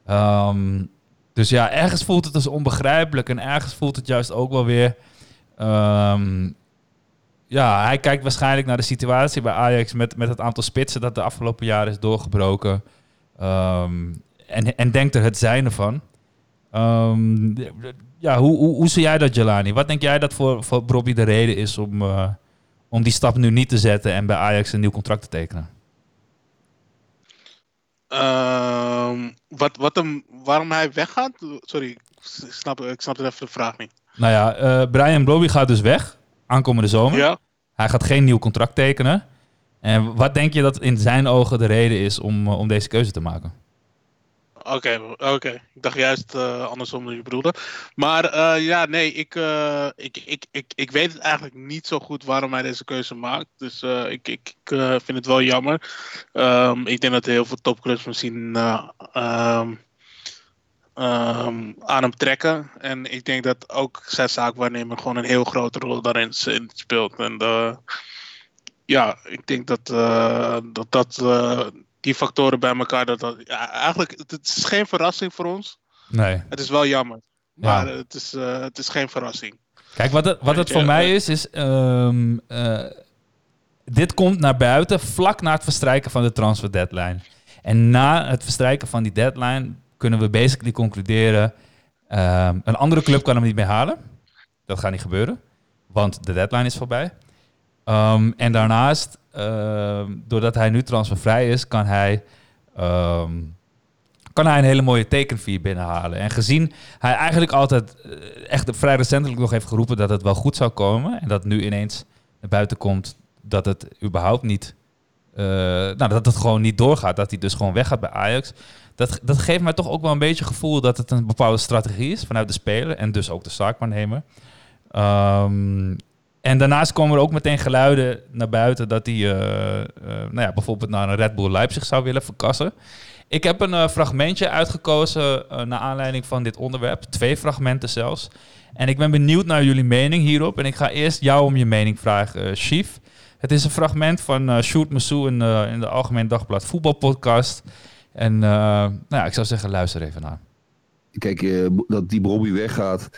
[SPEAKER 1] Ehm, dus ja, ergens voelt het als onbegrijpelijk. En ergens voelt het juist ook wel weer... ehm, ja, hij kijkt waarschijnlijk naar de situatie bij Ajax... met, met het aantal spitsen dat de afgelopen jaren is doorgebroken. Ehm, en, en denkt er het zijne van. Ja, hoe, hoe, hoe zie jij dat, Jelani? Wat denk jij dat voor, voor Bobby de reden is om, eh, om die stap nu niet te zetten en bij Ajax een nieuw contract te tekenen?
[SPEAKER 2] Ehm, wat, wat hem, waarom hij weggaat? Sorry, ik snap, ik snap even de vraag niet.
[SPEAKER 1] Nou ja, eh, Brian Bobby gaat dus weg aankomende zomer.
[SPEAKER 2] Ja?
[SPEAKER 1] Hij gaat geen nieuw contract tekenen. En wat denk je dat in zijn ogen de reden is om, eh, om deze keuze te maken?
[SPEAKER 2] Oké, oké. Ik dacht juist eh, andersom dan je bedoelde. Maar eh, ja, nee, ik, eh, ik, ik, ik, ik weet het eigenlijk niet zo goed waarom hij deze keuze maakt. Dus ik, ik, vind het wel jammer. Ehm, ik denk dat heel veel topclubs misschien eh, ehm, ehm, aan hem trekken. En ik denk dat ook zijn zaakwaarnemer gewoon een heel grote rol daarin speelt. En ja, ik denk dat dat, dat die factoren bij elkaar, dat, dat ja, eigenlijk, het, het is geen verrassing voor ons.
[SPEAKER 1] Nee.
[SPEAKER 2] Het is wel jammer.
[SPEAKER 1] Ja.
[SPEAKER 2] Maar het, is, eh, het is geen verrassing.
[SPEAKER 1] Kijk, wat het, wat het voor mij
[SPEAKER 2] eh.
[SPEAKER 1] is, is... ehm, eh, dit komt naar buiten vlak na het verstrijken van de transfer deadline. En na het verstrijken van die deadline kunnen we basically concluderen... ehm, een andere club kan hem niet meer halen. Dat gaat niet gebeuren, want de deadline is voorbij. Ehm, en daarnaast, ehm, doordat hij nu transfervrij is, kan hij... ehm, kan hij een hele mooie tekenfee binnenhalen. En gezien hij eigenlijk altijd eh, echt vrij recentelijk nog heeft geroepen dat het wel goed zou komen. En dat nu ineens naar buiten komt dat het überhaupt niet eh, nou, dat het gewoon niet doorgaat. Dat hij dus gewoon weggaat bij Ajax. Dat, dat geeft mij toch ook wel een beetje gevoel dat het een bepaalde strategie is vanuit de speler en dus ook de zaakwaarnemer. Ehm en daarnaast komen er ook meteen geluiden naar buiten dat hij eh, eh, nou ja, bijvoorbeeld naar een Red Bull Leipzig zou willen verkassen. Ik heb een eh, fragmentje uitgekozen naar aanleiding van dit onderwerp. Twee fragmenten zelfs. En ik ben benieuwd naar jullie mening hierop. En ik ga eerst jou om je mening vragen, Chief. Het is een fragment van eh Sjoerd Massou in, in de Algemeen Dagblad Voetbalpodcast. En nou ja, ik zou zeggen, luister even naar.
[SPEAKER 4] Kijk, dat die Bobby weggaat,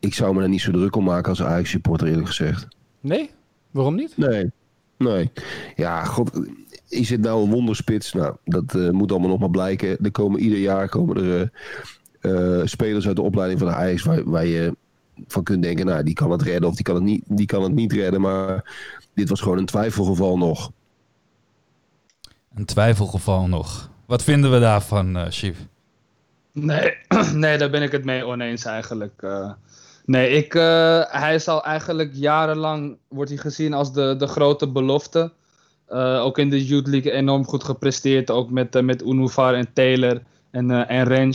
[SPEAKER 4] ik zou me daar niet zo druk om maken als Ajax-supporter eerlijk gezegd.
[SPEAKER 5] Nee? Waarom niet?
[SPEAKER 4] Nee, nee. Ja, god, is het nou een wonderspits? Nou, dat eh, moet allemaal nog maar blijken. Er komen ieder jaar komen er eh, eh, spelers uit de opleiding van de Ajax waar, waar je van kunt denken, nou, die kan het redden of die kan het niet, die kan het niet redden. Maar dit was gewoon een twijfelgeval nog.
[SPEAKER 1] Een twijfelgeval nog. Wat vinden we daarvan, eh Chief?
[SPEAKER 3] Nee, nee, daar ben ik het mee oneens eigenlijk. eh. Nee, ik, eh, hij is al eigenlijk jarenlang wordt hij gezien als de, de grote belofte. Eh, ook in de Youth League enorm goed gepresteerd. Ook met, eh, met Unuvar en Taylor en, eh en.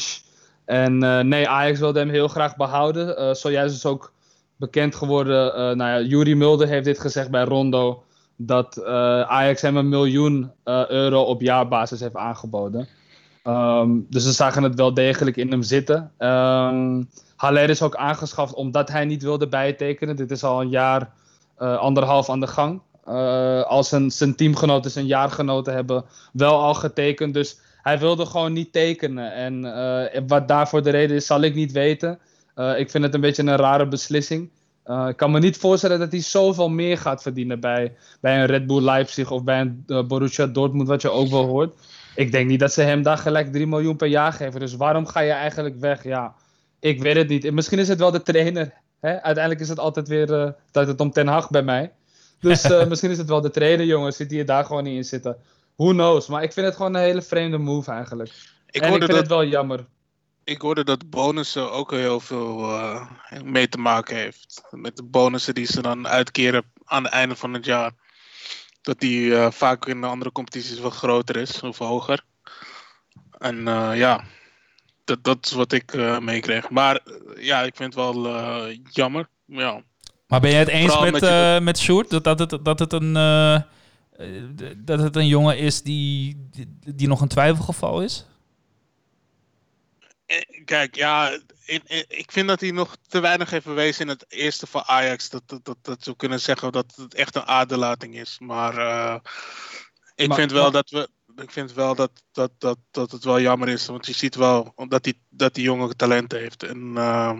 [SPEAKER 3] En nee, Ajax wilde hem heel graag behouden. Eh, zojuist is ook bekend geworden. nou ja, Yuri Mulder heeft dit gezegd bij Rondo. Dat Ajax hem een miljoen euro op jaarbasis heeft aangeboden. Ehm, dus ze zagen het wel degelijk in hem zitten. Ehm Haller is ook aangeschaft omdat hij niet wilde bijtekenen. Dit is al een jaar, eh, anderhalf aan de gang. Eh, als zijn, teamgenoten, zijn jaargenoten hebben wel al getekend. Dus hij wilde gewoon niet tekenen. En eh, wat daarvoor de reden is, zal ik niet weten. Ik vind het een beetje een rare beslissing. Ik kan me niet voorstellen dat hij zoveel meer gaat verdienen bij, bij een Red Bull Leipzig of bij een Borussia Dortmund, wat je ook wel hoort. Ik denk niet dat ze hem daar gelijk 3 miljoen per jaar geven. Dus waarom ga je eigenlijk weg? Ja, ik weet het niet. En misschien is het wel de trainer. Hè? Uiteindelijk is het altijd weer uh, dat het om Ten Hag bij mij. Dus uh, misschien is het wel de trainer, jongens. Zit die er daar gewoon niet in zitten. Who knows? Maar ik vind het gewoon een hele vreemde move eigenlijk.
[SPEAKER 2] Ik
[SPEAKER 3] en ik
[SPEAKER 2] hoorde,
[SPEAKER 3] vind
[SPEAKER 2] dat,
[SPEAKER 3] het wel jammer.
[SPEAKER 2] ik hoorde dat bonussen ook heel veel uh, mee te maken heeft. Met de bonussen die ze dan uitkeren aan het einde van het jaar. Dat die uh, vaak in de andere competities wat groter is of hoger. En uh, ja, dat, dat is wat ik uh, meekreeg. Maar ja, ik vind het wel uh, jammer. Ja.
[SPEAKER 1] Maar ben je het eens Vooral met, met, uh, met Sjoerd? Dat, dat, het, dat, het een, dat het een jongen is die, die, die, nog een twijfelgeval is?
[SPEAKER 2] Eh, Kijk, ja, in, in, ik vind dat hij nog te weinig heeft bewezen in het eerste van Ajax. Dat, dat, dat, kunnen zeggen dat het echt een aderlating is. Maar ik maar, vind wel maar... dat we ik vind wel dat, dat, dat, dat het wel jammer is. Want je ziet wel dat die, dat die jongen talent heeft. En uh,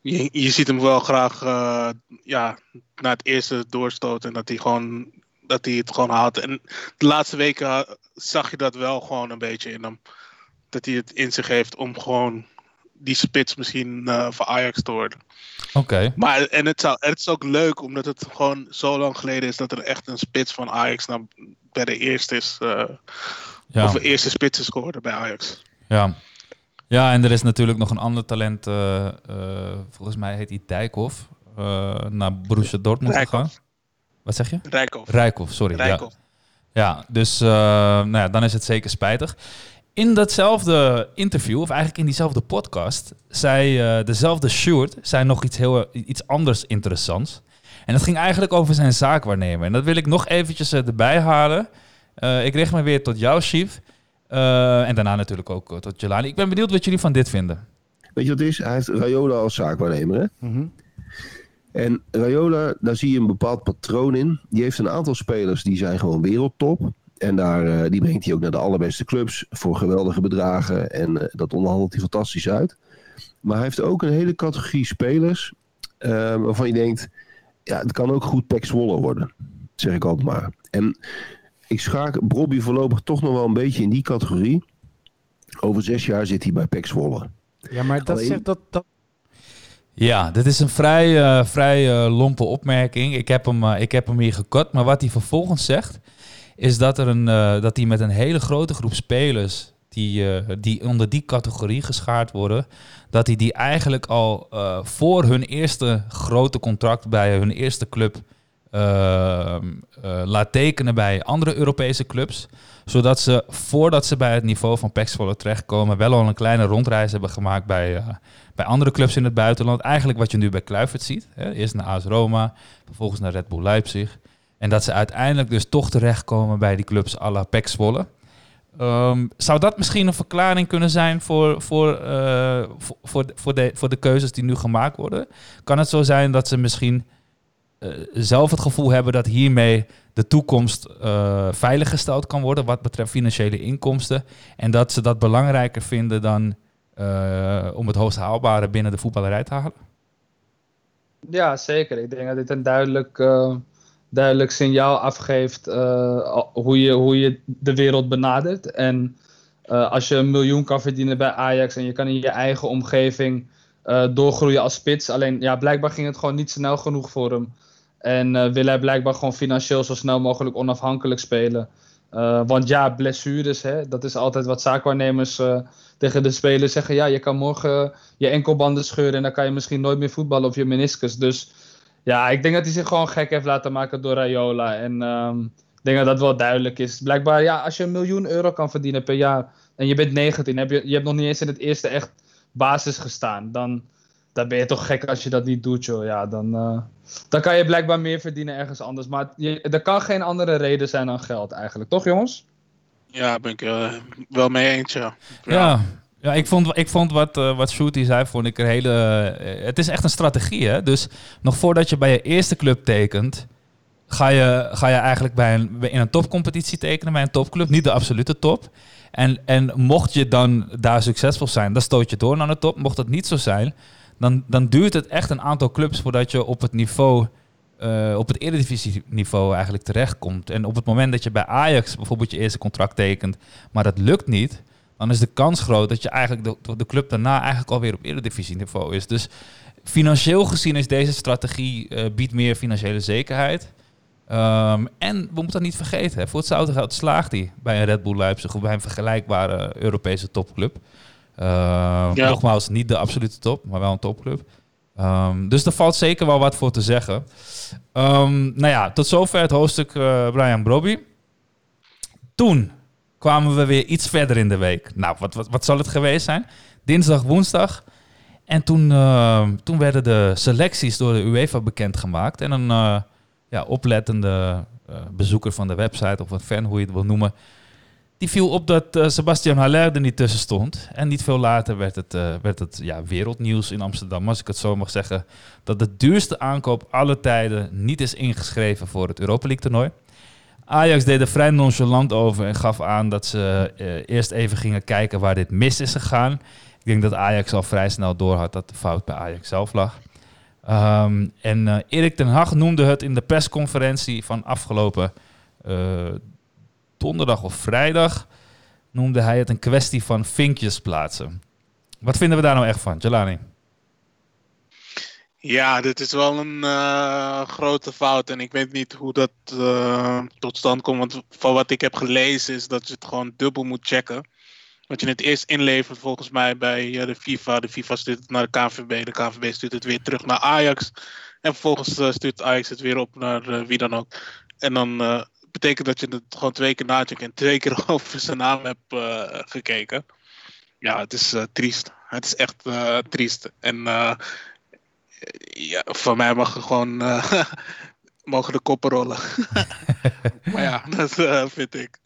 [SPEAKER 2] je, je ziet hem wel graag uh, ja, naar het eerste doorstoten. En dat hij, gewoon, dat hij het gewoon haalt. En de laatste weken zag je dat wel gewoon een beetje in hem. Dat hij het in zich heeft om gewoon die spits misschien uh, voor Ajax te worden.
[SPEAKER 1] Oké. Okay.
[SPEAKER 2] Maar en het, zou, het is ook leuk omdat het gewoon zo lang geleden is dat er echt een spits van Ajax naar, bij de eerste is. Uh, ja. Of de eerste spits is geworden bij Ajax.
[SPEAKER 1] Ja. Ja, en er is natuurlijk nog een ander talent. Uh, volgens mij heet hij Dijkhoff. naar Borussia Dortmund gegaan. Wat zeg je?
[SPEAKER 2] Rijkoff.
[SPEAKER 1] Rijkoff, sorry. Rijkoff. Ja. ja, dus nou ja, dan is het zeker spijtig. In datzelfde interview, of eigenlijk in diezelfde podcast, zei uh, dezelfde Sjoerd zei nog iets, heel, iets anders interessants. En dat ging eigenlijk over zijn zaakwaarnemer. En dat wil ik nog eventjes uh, erbij halen. Uh, ik richt me weer tot jou, Chief. en daarna natuurlijk ook tot Jelani. Ik ben benieuwd wat jullie van dit vinden.
[SPEAKER 4] Weet je wat het is? Hij heeft Rayola als zaakwaarnemer, hè? Mm -hmm. En Rayola, daar zie je een bepaald patroon in. Die heeft een aantal spelers die zijn gewoon wereldtop. En daar, uh, die brengt hij ook naar de allerbeste clubs voor geweldige bedragen. En uh, dat onderhandelt hij fantastisch uit. Maar hij heeft ook een hele categorie spelers uh, waarvan je denkt... Ja, het kan ook goed Pek Zwolle worden. Zeg ik altijd maar. En ik schaak Bobby voorlopig toch nog wel een beetje in die categorie. Over zes jaar zit hij bij Pek Zwolle.
[SPEAKER 5] Ja, maar dat Alleen... zegt dat... dat...
[SPEAKER 1] Ja, dit is een vrij, uh, vrij uh, lompe opmerking. Ik heb, hem, uh, ik heb hem hier gekort. Maar wat hij vervolgens zegt is dat, er een, uh, dat hij met een hele grote groep spelers die, uh, die onder die categorie geschaard worden, dat hij die eigenlijk al uh, voor hun eerste grote contract bij hun eerste club ehm, eh, laat tekenen bij andere Europese clubs. Zodat ze, voordat ze bij het niveau van PEC Zwolle terechtkomen, wel al een kleine rondreis hebben gemaakt bij, eh, bij andere clubs in het buitenland. Eigenlijk wat je nu bij Kluivert ziet. Hè. Eerst naar AS Roma, vervolgens naar Red Bull Leipzig. En dat ze uiteindelijk dus toch terechtkomen bij die clubs à la PEC Zwolle. Ehm, zou dat misschien een verklaring kunnen zijn voor, voor, eh, voor, voor, de, voor, de, voor de keuzes die nu gemaakt worden? Kan het zo zijn dat ze misschien eh, zelf het gevoel hebben dat hiermee de toekomst uh, veiliggesteld kan worden wat betreft financiële inkomsten? En dat ze dat belangrijker vinden dan om het hoogst haalbare binnen de voetballerij te halen?
[SPEAKER 3] Ja, zeker. Ik denk dat dit een duidelijk duidelijk signaal afgeeft uh, hoe, je, hoe je de wereld benadert. En uh, als je een miljoen kan verdienen bij Ajax en je kan in je eigen omgeving uh, doorgroeien als spits. Alleen ja, blijkbaar ging het gewoon niet snel genoeg voor hem. En wil hij blijkbaar gewoon financieel zo snel mogelijk onafhankelijk spelen. want ja, blessures, hè, dat is altijd wat zaakwaarnemers tegen de spelers zeggen. Ja, je kan morgen je enkelbanden scheuren en dan kan je misschien nooit meer voetballen of je meniscus. Dus ja, ik denk dat hij zich gewoon gek heeft laten maken door Rayola. En um, ik denk dat dat wel duidelijk is. Blijkbaar, ja, als je een miljoen euro kan verdienen per jaar en je bent 19, heb je, je hebt nog niet eens in het eerste echt basis gestaan. Dan, dan ben je toch gek als je dat niet doet, joh. Ja, dan, uh, dan kan je blijkbaar meer verdienen ergens anders. Maar je, er kan geen andere reden zijn dan geld eigenlijk, toch jongens?
[SPEAKER 2] Ja, ben ik uh, wel mee eens, ja.
[SPEAKER 1] ja. Ja, ik vond, ik vond wat, uh, wat Shooty zei, vond ik een hele... Uh, het is echt een strategie, hè? Dus nog voordat je bij je eerste club tekent, ga je, ga je eigenlijk bij een, in een topcompetitie tekenen, bij een topclub, niet de absolute top. En, en mocht je dan daar succesvol zijn, dan stoot je door naar de top. Mocht dat niet zo zijn, dan, dan duurt het echt een aantal clubs voordat je op het niveau... Uh, op het eredivisieniveau eigenlijk terechtkomt. En op het moment dat je bij Ajax bijvoorbeeld je eerste contract tekent, maar dat lukt niet dan is de kans groot dat je eigenlijk de, de club daarna eigenlijk alweer op eredivisieniveau is. Dus financieel gezien is deze strategie uh, biedt meer financiële zekerheid. Um, en we moeten dat niet vergeten, hè, voor hetzelfde geld slaagt hij bij een Red Bull Leipzig of bij een vergelijkbare Europese topclub. Uh, ja. Nogmaals, niet de absolute top, maar wel een topclub. Um, dus er valt zeker wel wat voor te zeggen. Um, nou ja, tot zover het hoofdstuk uh, Brian Brobby. Toen kwamen we weer iets verder in de week. Nou, wat, wat, wat zal het geweest zijn? Dinsdag, woensdag. En toen, uh, toen werden de selecties door de UEFA bekendgemaakt. En een uh, ja, oplettende uh, bezoeker van de website, of een fan, hoe je het wil noemen... die viel op dat Sebastian Haller er niet tussen stond. En niet veel later werd het, werd het ja, wereldnieuws in Amsterdam, als ik het zo mag zeggen... dat de duurste aankoop alle tijden niet is ingeschreven voor het Europa League toernooi. Ajax deed er vrij nonchalant over en gaf aan dat ze uh, eerst even gingen kijken waar dit mis is gegaan. Ik denk dat Ajax al vrij snel door had dat de fout bij Ajax zelf lag. Um, en uh, Erik ten Hag noemde het in de persconferentie van afgelopen uh, donderdag of vrijdag, noemde hij het een kwestie van vinkjes plaatsen. Wat vinden we daar nou echt van, Jelani?
[SPEAKER 2] Ja, dit is wel een uh, grote fout. En ik weet niet hoe dat uh, tot stand komt. Want van wat ik heb gelezen is dat je het gewoon dubbel moet checken. Dat je het eerst inlevert volgens mij bij uh, de FIFA. De FIFA stuurt het naar de KVB. De KVB stuurt het weer terug naar Ajax. En vervolgens stuurt Ajax het weer op naar wie dan ook. En dan betekent dat je het gewoon twee keer nacheckt en twee keer over zijn naam hebt gekeken. Ja, het is triest. Het is echt triest. En ja, voor mij mag gewoon uh, mogen de koppen rollen. maar ja, dat uh, vind ik.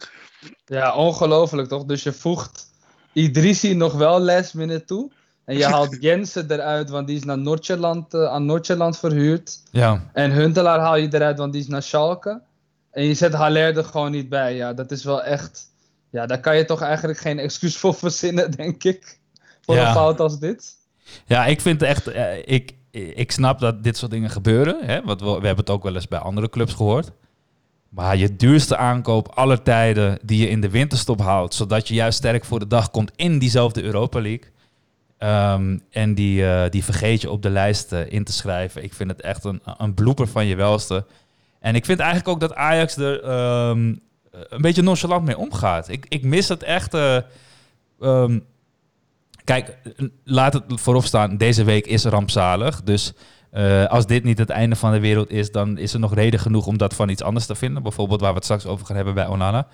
[SPEAKER 3] Ja, ongelooflijk toch? Dus je voegt Idrissi nog wel last minute toe. En je haalt Jensen eruit, want die is naar Noordjeland, uh, aan Noordjeland verhuurd.
[SPEAKER 1] Ja.
[SPEAKER 3] En Huntelaar haal je eruit, want die is naar Schalke. En je zet Haller er gewoon niet bij. Ja, dat is wel echt... Ja, daar kan je toch eigenlijk geen excuus voor verzinnen, denk ik. Voor ja. een fout als dit.
[SPEAKER 1] Ja, ik vind echt... ik, ik snap dat dit soort dingen gebeuren. Hè? Want we, hebben het ook wel eens bij andere clubs gehoord. Maar je duurste aankoop aller tijden die je in de winterstop houdt, zodat je juist sterk voor de dag komt in diezelfde Europa League. Um, en die, uh, die vergeet je op de lijst uh, in te schrijven. Ik vind het echt een, een blooper van je welste. En ik vind eigenlijk ook dat Ajax er um, een beetje nonchalant mee omgaat. Ik, ik mis het echt. Um, Kijk, laat het voorop staan, deze week is rampzalig. Dus Eh, als dit niet het einde van de wereld is, dan is er nog reden genoeg om dat van iets anders te vinden. Bijvoorbeeld waar we het straks over gaan hebben bij Onana.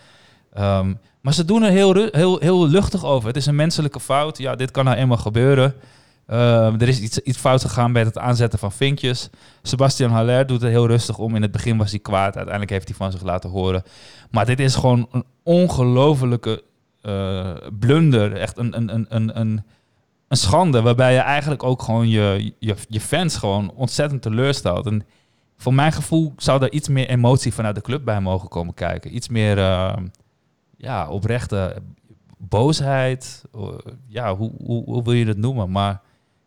[SPEAKER 1] Ehm, maar ze doen er heel, heel, heel luchtig over. Het is een menselijke fout. Ja, dit kan nou eenmaal gebeuren. Ehm, er is iets, iets fout gegaan bij het aanzetten van vinkjes. Sebastian Haller doet er heel rustig om. In het begin was hij kwaad. Uiteindelijk heeft hij van zich laten horen. Maar dit is gewoon een ongelofelijke blunder. Echt een, een, een, een, een, een schande. Waarbij je eigenlijk ook gewoon je, je, je fans gewoon ontzettend teleurstelt. En voor mijn gevoel zou er iets meer emotie vanuit de club bij mogen komen kijken. Iets meer eh, ja, oprechte boosheid. Eh, ja, hoe, hoe, hoe wil je dat noemen? Maar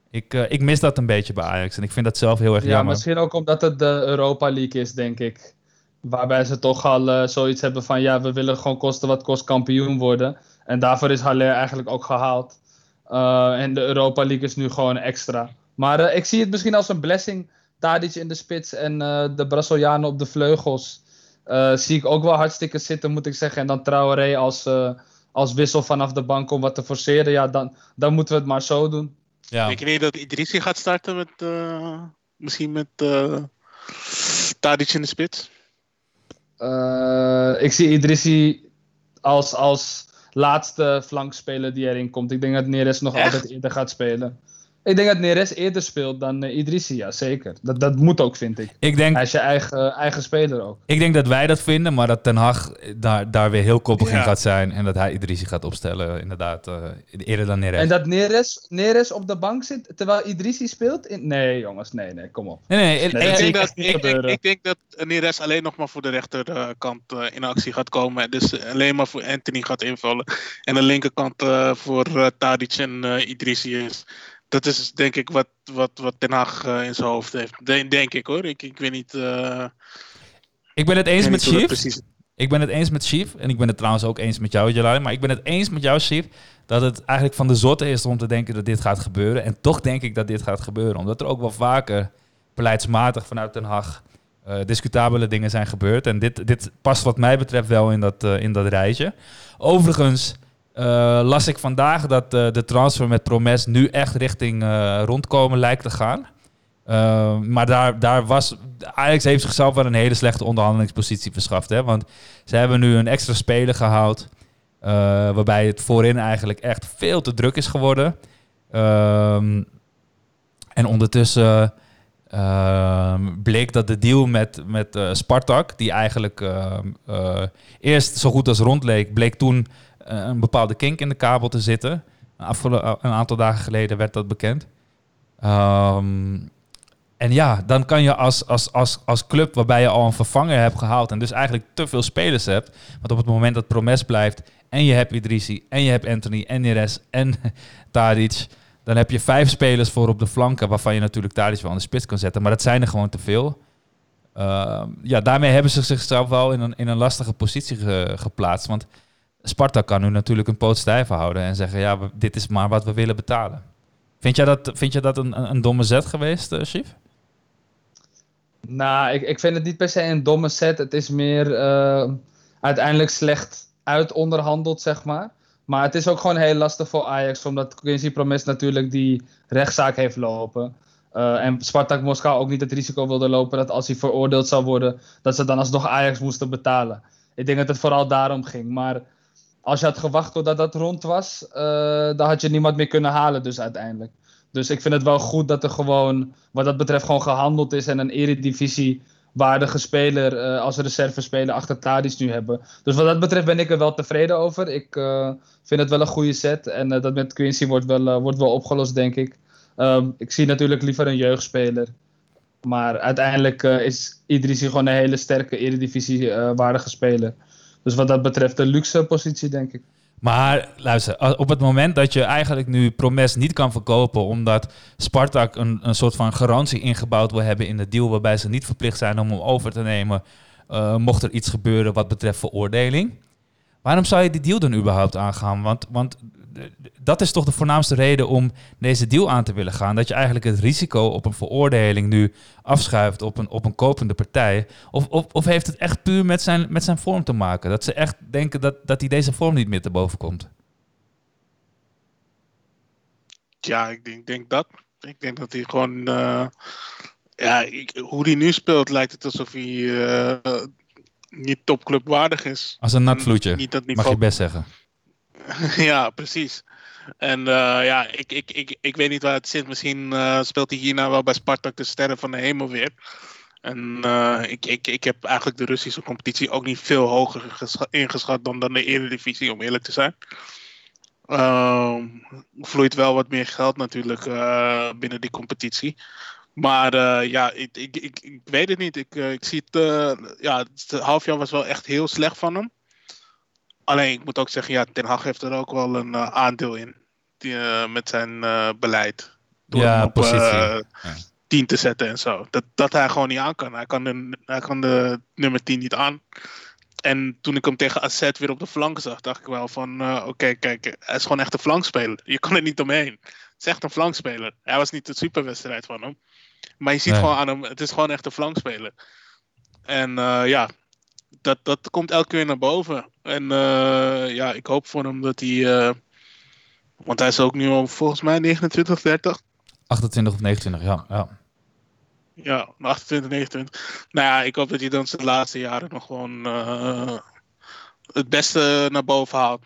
[SPEAKER 1] ik, eh, ik mis dat een beetje bij Ajax. En ik vind dat zelf heel erg
[SPEAKER 3] Ja,
[SPEAKER 1] jammer.
[SPEAKER 3] misschien ook omdat het de Europa League is, denk ik. Waarbij ze toch al eh, zoiets hebben van ja, we willen gewoon kosten wat kost kampioen worden. En daarvoor is Haller eigenlijk ook gehaald. Eh, en de Europa League is nu gewoon extra. Maar eh, ik zie het misschien als een blessing. Tadic in de spits en eh, de Brazilianen op de vleugels. eh, zie ik ook wel hartstikke zitten, moet ik zeggen. En dan Traoré als, eh, als wissel vanaf de bank om wat te forceren. Ja, dan, dan moeten we het maar zo doen.
[SPEAKER 1] Ja.
[SPEAKER 2] Ik weet dat Idrissi gaat starten met, eh, misschien met eh Tadic in de spits.
[SPEAKER 3] Eh, ik zie Idrissi als, als laatste flankspeler die erin komt. Ik denk dat Neres nog
[SPEAKER 2] Echt?
[SPEAKER 3] altijd eerder gaat spelen. Ik denk dat Neres eerder speelt dan eh, Idrissi, ja zeker. Dat, dat moet ook, vind ik.
[SPEAKER 1] Ik denk
[SPEAKER 3] Hij is je eigen, eigen speler ook.
[SPEAKER 1] Ik denk dat wij dat vinden, maar dat Ten Hag daar, daar weer heel koppig in gaat zijn. En dat hij Idrissi gaat opstellen, inderdaad, eh, eerder dan Neres.
[SPEAKER 3] En dat Neres, Neres op de bank zit terwijl Idrissi speelt? In... Nee, jongens, nee, nee, kom op.
[SPEAKER 1] Nee, nee,
[SPEAKER 2] Ik denk,
[SPEAKER 3] ik
[SPEAKER 2] dat, ik, ik,
[SPEAKER 3] gebeuren.
[SPEAKER 2] ik denk dat Neres alleen nog maar voor de rechterkant eh, in actie gaat komen. Dus alleen maar voor Anthony gaat invullen. En de linkerkant eh, voor eh, Tadic en eh, Idrissi is. Dat is denk ik wat, wat, wat Ten Hag eh, in zijn hoofd heeft. De- denk ik hoor. Ik, ik weet niet. eh,
[SPEAKER 1] ik ben het eens met Chief.
[SPEAKER 2] precies.
[SPEAKER 1] Ik ben het eens met Chief. En ik ben het trouwens ook eens met jou, Jalali. Maar ik ben het eens met jou, Chief. Dat het eigenlijk van de zotte is om te denken dat dit gaat gebeuren. En toch denk ik dat dit gaat gebeuren. Omdat er ook wel vaker beleidsmatig vanuit Den Haag eh, discutabele dingen zijn gebeurd. En dit, dit past wat mij betreft wel in dat, eh, in dat rijtje. Overigens eh, las ik vandaag dat eh, de transfer met Promes nu echt richting eh, rondkomen lijkt te gaan. Maar daar, daar was. Ajax heeft zichzelf wel een hele slechte onderhandelingspositie verschaft. Hè? Want ze hebben nu een extra speler gehaald. Waarbij het voorin eigenlijk echt veel te druk is geworden. Um, en ondertussen uh, bleek dat de deal met, met Spartak, die eigenlijk uh, eerst zo goed als rond leek, bleek toen een bepaalde kink in de kabel te zitten. Afgelo- een aantal dagen geleden werd dat bekend. Um, en ja, dan kan je als, als, als, als club waarbij je al een vervanger hebt gehaald en dus eigenlijk te veel spelers hebt. Want op het moment dat Promes blijft en je hebt Idrissi en je hebt Anthony en Neres en Tadic, dan heb je vijf spelers voor op de flanken waarvan je natuurlijk Tadic wel aan de spits kan zetten. Maar dat zijn er gewoon te veel. Uh, ja, daarmee hebben ze zichzelf wel in een, in een lastige positie ge, geplaatst. Want Sparta kan nu natuurlijk een poot stijf houden en zeggen, ja, dit is maar wat we willen betalen. Vind jij dat, vind jij dat een, een domme zet geweest, uh, Chief?
[SPEAKER 3] Nou, ik, ik vind het niet per se een domme set. Het is meer uh, uiteindelijk slecht uitonderhandeld, zeg maar. Maar het is ook gewoon heel lastig voor Ajax, omdat Quincy Promes natuurlijk die rechtszaak heeft lopen. Uh, en Spartak Moskou ook niet het risico wilde lopen dat als hij veroordeeld zou worden, dat ze dan alsnog Ajax moesten betalen. Ik denk dat het vooral daarom ging. Maar als je had gewacht totdat dat rond was, uh, dan had je niemand meer kunnen halen dus uiteindelijk. Dus ik vind het wel goed dat er gewoon, wat dat betreft, gewoon gehandeld is en een eredivisie waardige speler uh, als reservespeler achter Tadic nu hebben. Dus wat dat betreft ben ik er wel tevreden over. Ik uh, vind het wel een goede set en dat met Quincy wordt wel, wordt wel opgelost, denk ik. Um, ik zie natuurlijk liever een jeugdspeler. Maar uiteindelijk is Idrissi gewoon een hele sterke eredivisie waardige speler. Dus wat dat betreft een luxe positie, denk ik.
[SPEAKER 1] Maar luister, op het moment dat je eigenlijk nu Promes niet kan verkopen, omdat Spartak een, een soort van garantie ingebouwd wil hebben in de deal, waarbij ze niet verplicht zijn om hem over te nemen, uh, mocht er iets gebeuren wat betreft veroordeling. Waarom zou je die deal dan überhaupt aangaan? Want, want dat is toch de voornaamste reden om deze deal aan te willen gaan. Dat je eigenlijk het risico op een veroordeling nu afschuift op een, op een kopende partij. Of, of, of heeft het echt puur met zijn, met zijn vorm te maken? Dat ze echt denken dat, dat hij deze vorm niet meer te boven komt?
[SPEAKER 2] Ja, ik denk, denk dat. Ik denk dat hij gewoon uh, Ja, ik- hoe hij nu speelt lijkt het alsof hij eh, niet topclubwaardig is.
[SPEAKER 1] Als een natvloedje,
[SPEAKER 2] Niet dat
[SPEAKER 1] mag je best zeggen.
[SPEAKER 2] ja, precies. En eh, ja, ik, ik, ik, ik weet niet waar het zit. Misschien eh, speelt hij hierna wel bij Spartak de Sterren van de Hemel weer. En eh, ik, ik, ik heb eigenlijk de Russische competitie ook niet veel hoger gescha- ingeschat dan, dan de Eredivisie, om eerlijk te zijn. Ehm vloeit wel wat meer geld natuurlijk binnen die competitie. Maar eh, ja, ik, ik, ik, ik weet het niet. Ik, eh, ik zie het. eh, ja, het halfjaar was wel echt heel slecht van hem. Alleen, ik moet ook zeggen, ja, Ten Hag heeft er ook wel een aandeel in. Die, met zijn beleid. Door
[SPEAKER 1] Ja,
[SPEAKER 2] hem op
[SPEAKER 1] positie.
[SPEAKER 2] eh,
[SPEAKER 1] Ja.
[SPEAKER 2] 10 te zetten en zo. Dat, dat hij gewoon niet aan kan. Hij kan, de, hij kan de nummer 10 niet aan. En toen ik hem tegen AZ weer op de flank zag, dacht ik wel van... Oké, kijk, hij is gewoon echt een flankspeler. Je kan er niet omheen. Het is echt een flankspeler. Hij was niet de superwedstrijd van hem. Maar je ziet
[SPEAKER 1] Nee.
[SPEAKER 2] gewoon aan hem, het is gewoon echt een flankspeler. En eh, ja, dat, dat komt elke keer naar boven. En eh, ja, ik hoop voor hem dat hij... eh, want hij is ook nu al volgens mij 29, 30.
[SPEAKER 1] 28 of 29, ja. ja.
[SPEAKER 2] Ja, 28, 29. Nou ja, ik hoop dat hij dan zijn laatste jaren nog gewoon het beste naar boven haalt.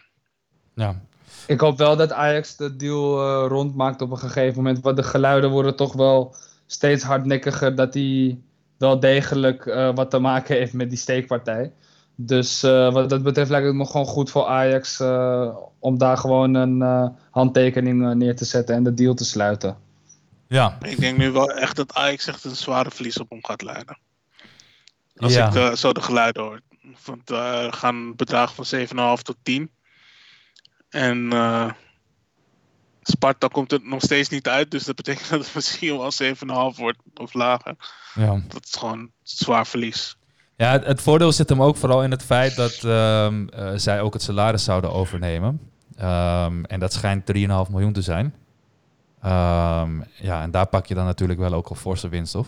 [SPEAKER 1] ja.
[SPEAKER 3] Ik hoop wel dat Ajax de deal eh, rondmaakt op een gegeven moment. Want de geluiden worden toch wel steeds hardnekkiger dat hij wel degelijk eh, wat te maken heeft met die steekpartij. Dus eh, wat dat betreft lijkt het me gewoon goed voor Ajax eh, om daar gewoon een eh, handtekening neer te zetten en de deal te sluiten.
[SPEAKER 1] ja.
[SPEAKER 2] Ik denk nu wel echt dat Ajax echt een zware verlies op hem gaat leiden. Als
[SPEAKER 1] Ja.
[SPEAKER 2] ik zo de geluiden hoor. Want eh, er gaan bedragen van 7,5 tot 10. En eh Sparta komt er nog steeds niet uit. Dus dat betekent dat het misschien wel 7,5 wordt of lager.
[SPEAKER 1] ja.
[SPEAKER 2] Dat is gewoon een zwaar verlies.
[SPEAKER 1] Ja, het, het voordeel zit hem ook vooral in het feit dat ehm, eh, zij ook het salaris zouden overnemen. Ehm, en dat schijnt 3,5 miljoen te zijn. Ehm, ja, en daar pak je dan natuurlijk wel ook al forse winst op.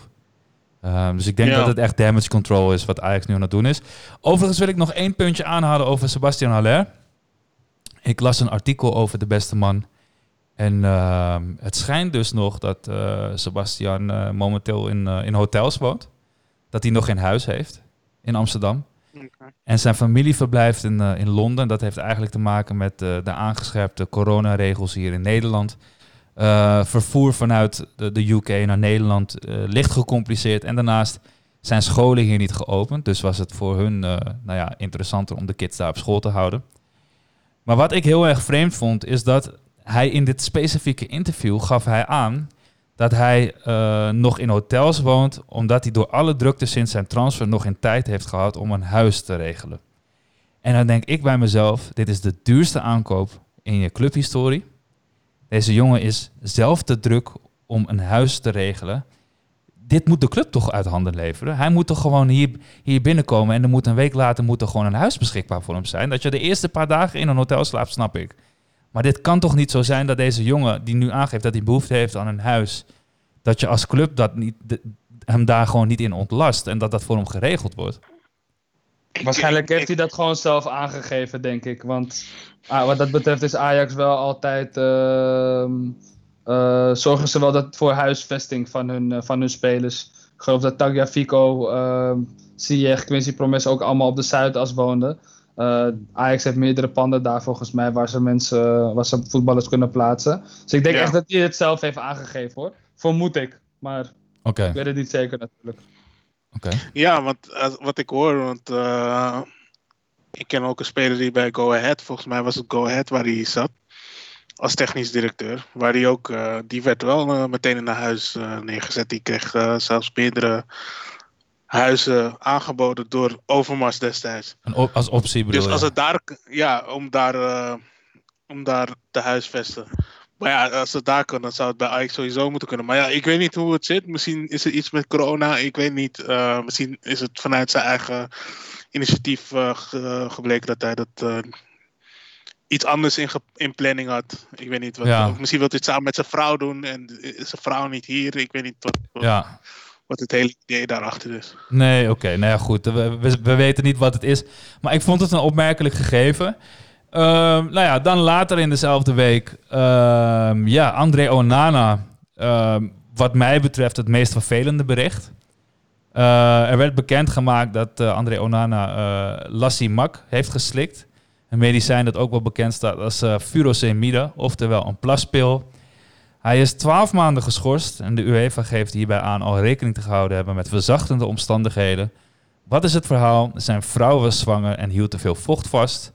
[SPEAKER 1] Dus ik denk
[SPEAKER 2] Ja.
[SPEAKER 1] dat het echt damage control is wat Ajax nu aan het doen is. Overigens wil ik nog één puntje aanhalen over Sebastian Haller. Ik las een artikel over de beste man. En ehm, het schijnt dus nog dat eh, Sebastian eh, momenteel in, eh, in hotels woont. Dat hij nog geen huis heeft in Amsterdam. En zijn familie verblijft in, in Londen. Dat heeft eigenlijk te maken met de aangescherpte coronaregels hier in Nederland. Vervoer vanuit de, de UK naar Nederland licht gecompliceerd. En daarnaast zijn scholen hier niet geopend. Dus was het voor hun nou ja, interessanter om de kids daar op school te houden. Maar wat ik heel erg vreemd vond, is dat hij in dit specifieke interview gaf hij aan dat hij eh, nog in hotels woont, omdat hij door alle drukte sinds zijn transfer nog geen tijd heeft gehad om een huis te regelen. En dan denk ik bij mezelf, dit is de duurste aankoop in je clubhistorie. Deze jongen is zelf te druk om een huis te regelen. Dit moet de club toch uit handen leveren? Hij moet toch gewoon hier, hier binnenkomen en er moet een week later moet er gewoon een huis beschikbaar voor hem zijn. Dat je de eerste paar dagen in een hotel slaapt, snap ik. Maar dit kan toch niet zo zijn dat deze jongen die nu aangeeft dat hij behoefte heeft aan een huis, dat je als club dat niet, hem daar gewoon niet in ontlast en dat dat voor hem geregeld wordt.
[SPEAKER 3] Waarschijnlijk heeft hij dat gewoon zelf aangegeven, denk ik. Want ah, wat dat betreft is Ajax wel altijd. ehm, eh, zorgen ze wel dat voor huisvesting van hun, eh, van hun spelers. Ik geloof dat Tagliafico, ehm Ziyech, Quincy Promes ook allemaal op de Zuidas woonden. Eh, Ajax heeft meerdere panden daar volgens mij waar ze mensen, waar ze voetballers kunnen plaatsen. Dus ik denk
[SPEAKER 2] Ja.
[SPEAKER 3] echt dat hij het zelf heeft aangegeven hoor. Vermoed ik. Maar
[SPEAKER 1] Oké,
[SPEAKER 3] ik weet het niet zeker natuurlijk.
[SPEAKER 1] oké.
[SPEAKER 2] Ja, want wat ik hoor, want eh, ik ken ook een speler die bij Go Ahead, volgens mij was het Go Ahead waar hij zat, als technisch directeur. Waar hij ook, eh, die werd wel eh, meteen in een huis eh, neergezet. Die kreeg zelfs meerdere huizen aangeboden door Overmars destijds.
[SPEAKER 1] Op- als optie bedoel
[SPEAKER 2] Dus als het daar, ja, om daar, om daar te huisvesten. Maar ja, als het daar kan, dan zou het bij Ajax sowieso moeten kunnen. Maar ja, ik weet niet hoe het zit. Misschien is er iets met corona. Ik weet niet. Misschien is het vanuit zijn eigen initiatief ge- gebleken dat hij dat iets anders in, in planning had. Ik weet niet wat.
[SPEAKER 1] Ja.
[SPEAKER 2] of Misschien wil hij het samen met zijn vrouw doen en is zijn vrouw niet hier. Ik weet niet wat, wat,
[SPEAKER 1] Ja,
[SPEAKER 2] wat het hele idee daarachter is.
[SPEAKER 1] nee, oké. Nou ja, goed. We, we, we weten niet wat het is. Maar ik vond het een opmerkelijk gegeven. Ehm, nou ja, dan later in dezelfde week. ehm, ja, André Onana. ehm, wat mij betreft het meest vervelende bericht. Uh, er werd bekendgemaakt dat uh, André Onana uh, Lassimak heeft geslikt. Een medicijn dat ook wel bekend staat als uh, furosemide, oftewel een plaspil. Hij is 12 maanden geschorst en de UEFA geeft hierbij aan al rekening te gehouden hebben met verzachtende omstandigheden. Wat is het verhaal? Zijn vrouw was zwanger en hield te veel vocht vast.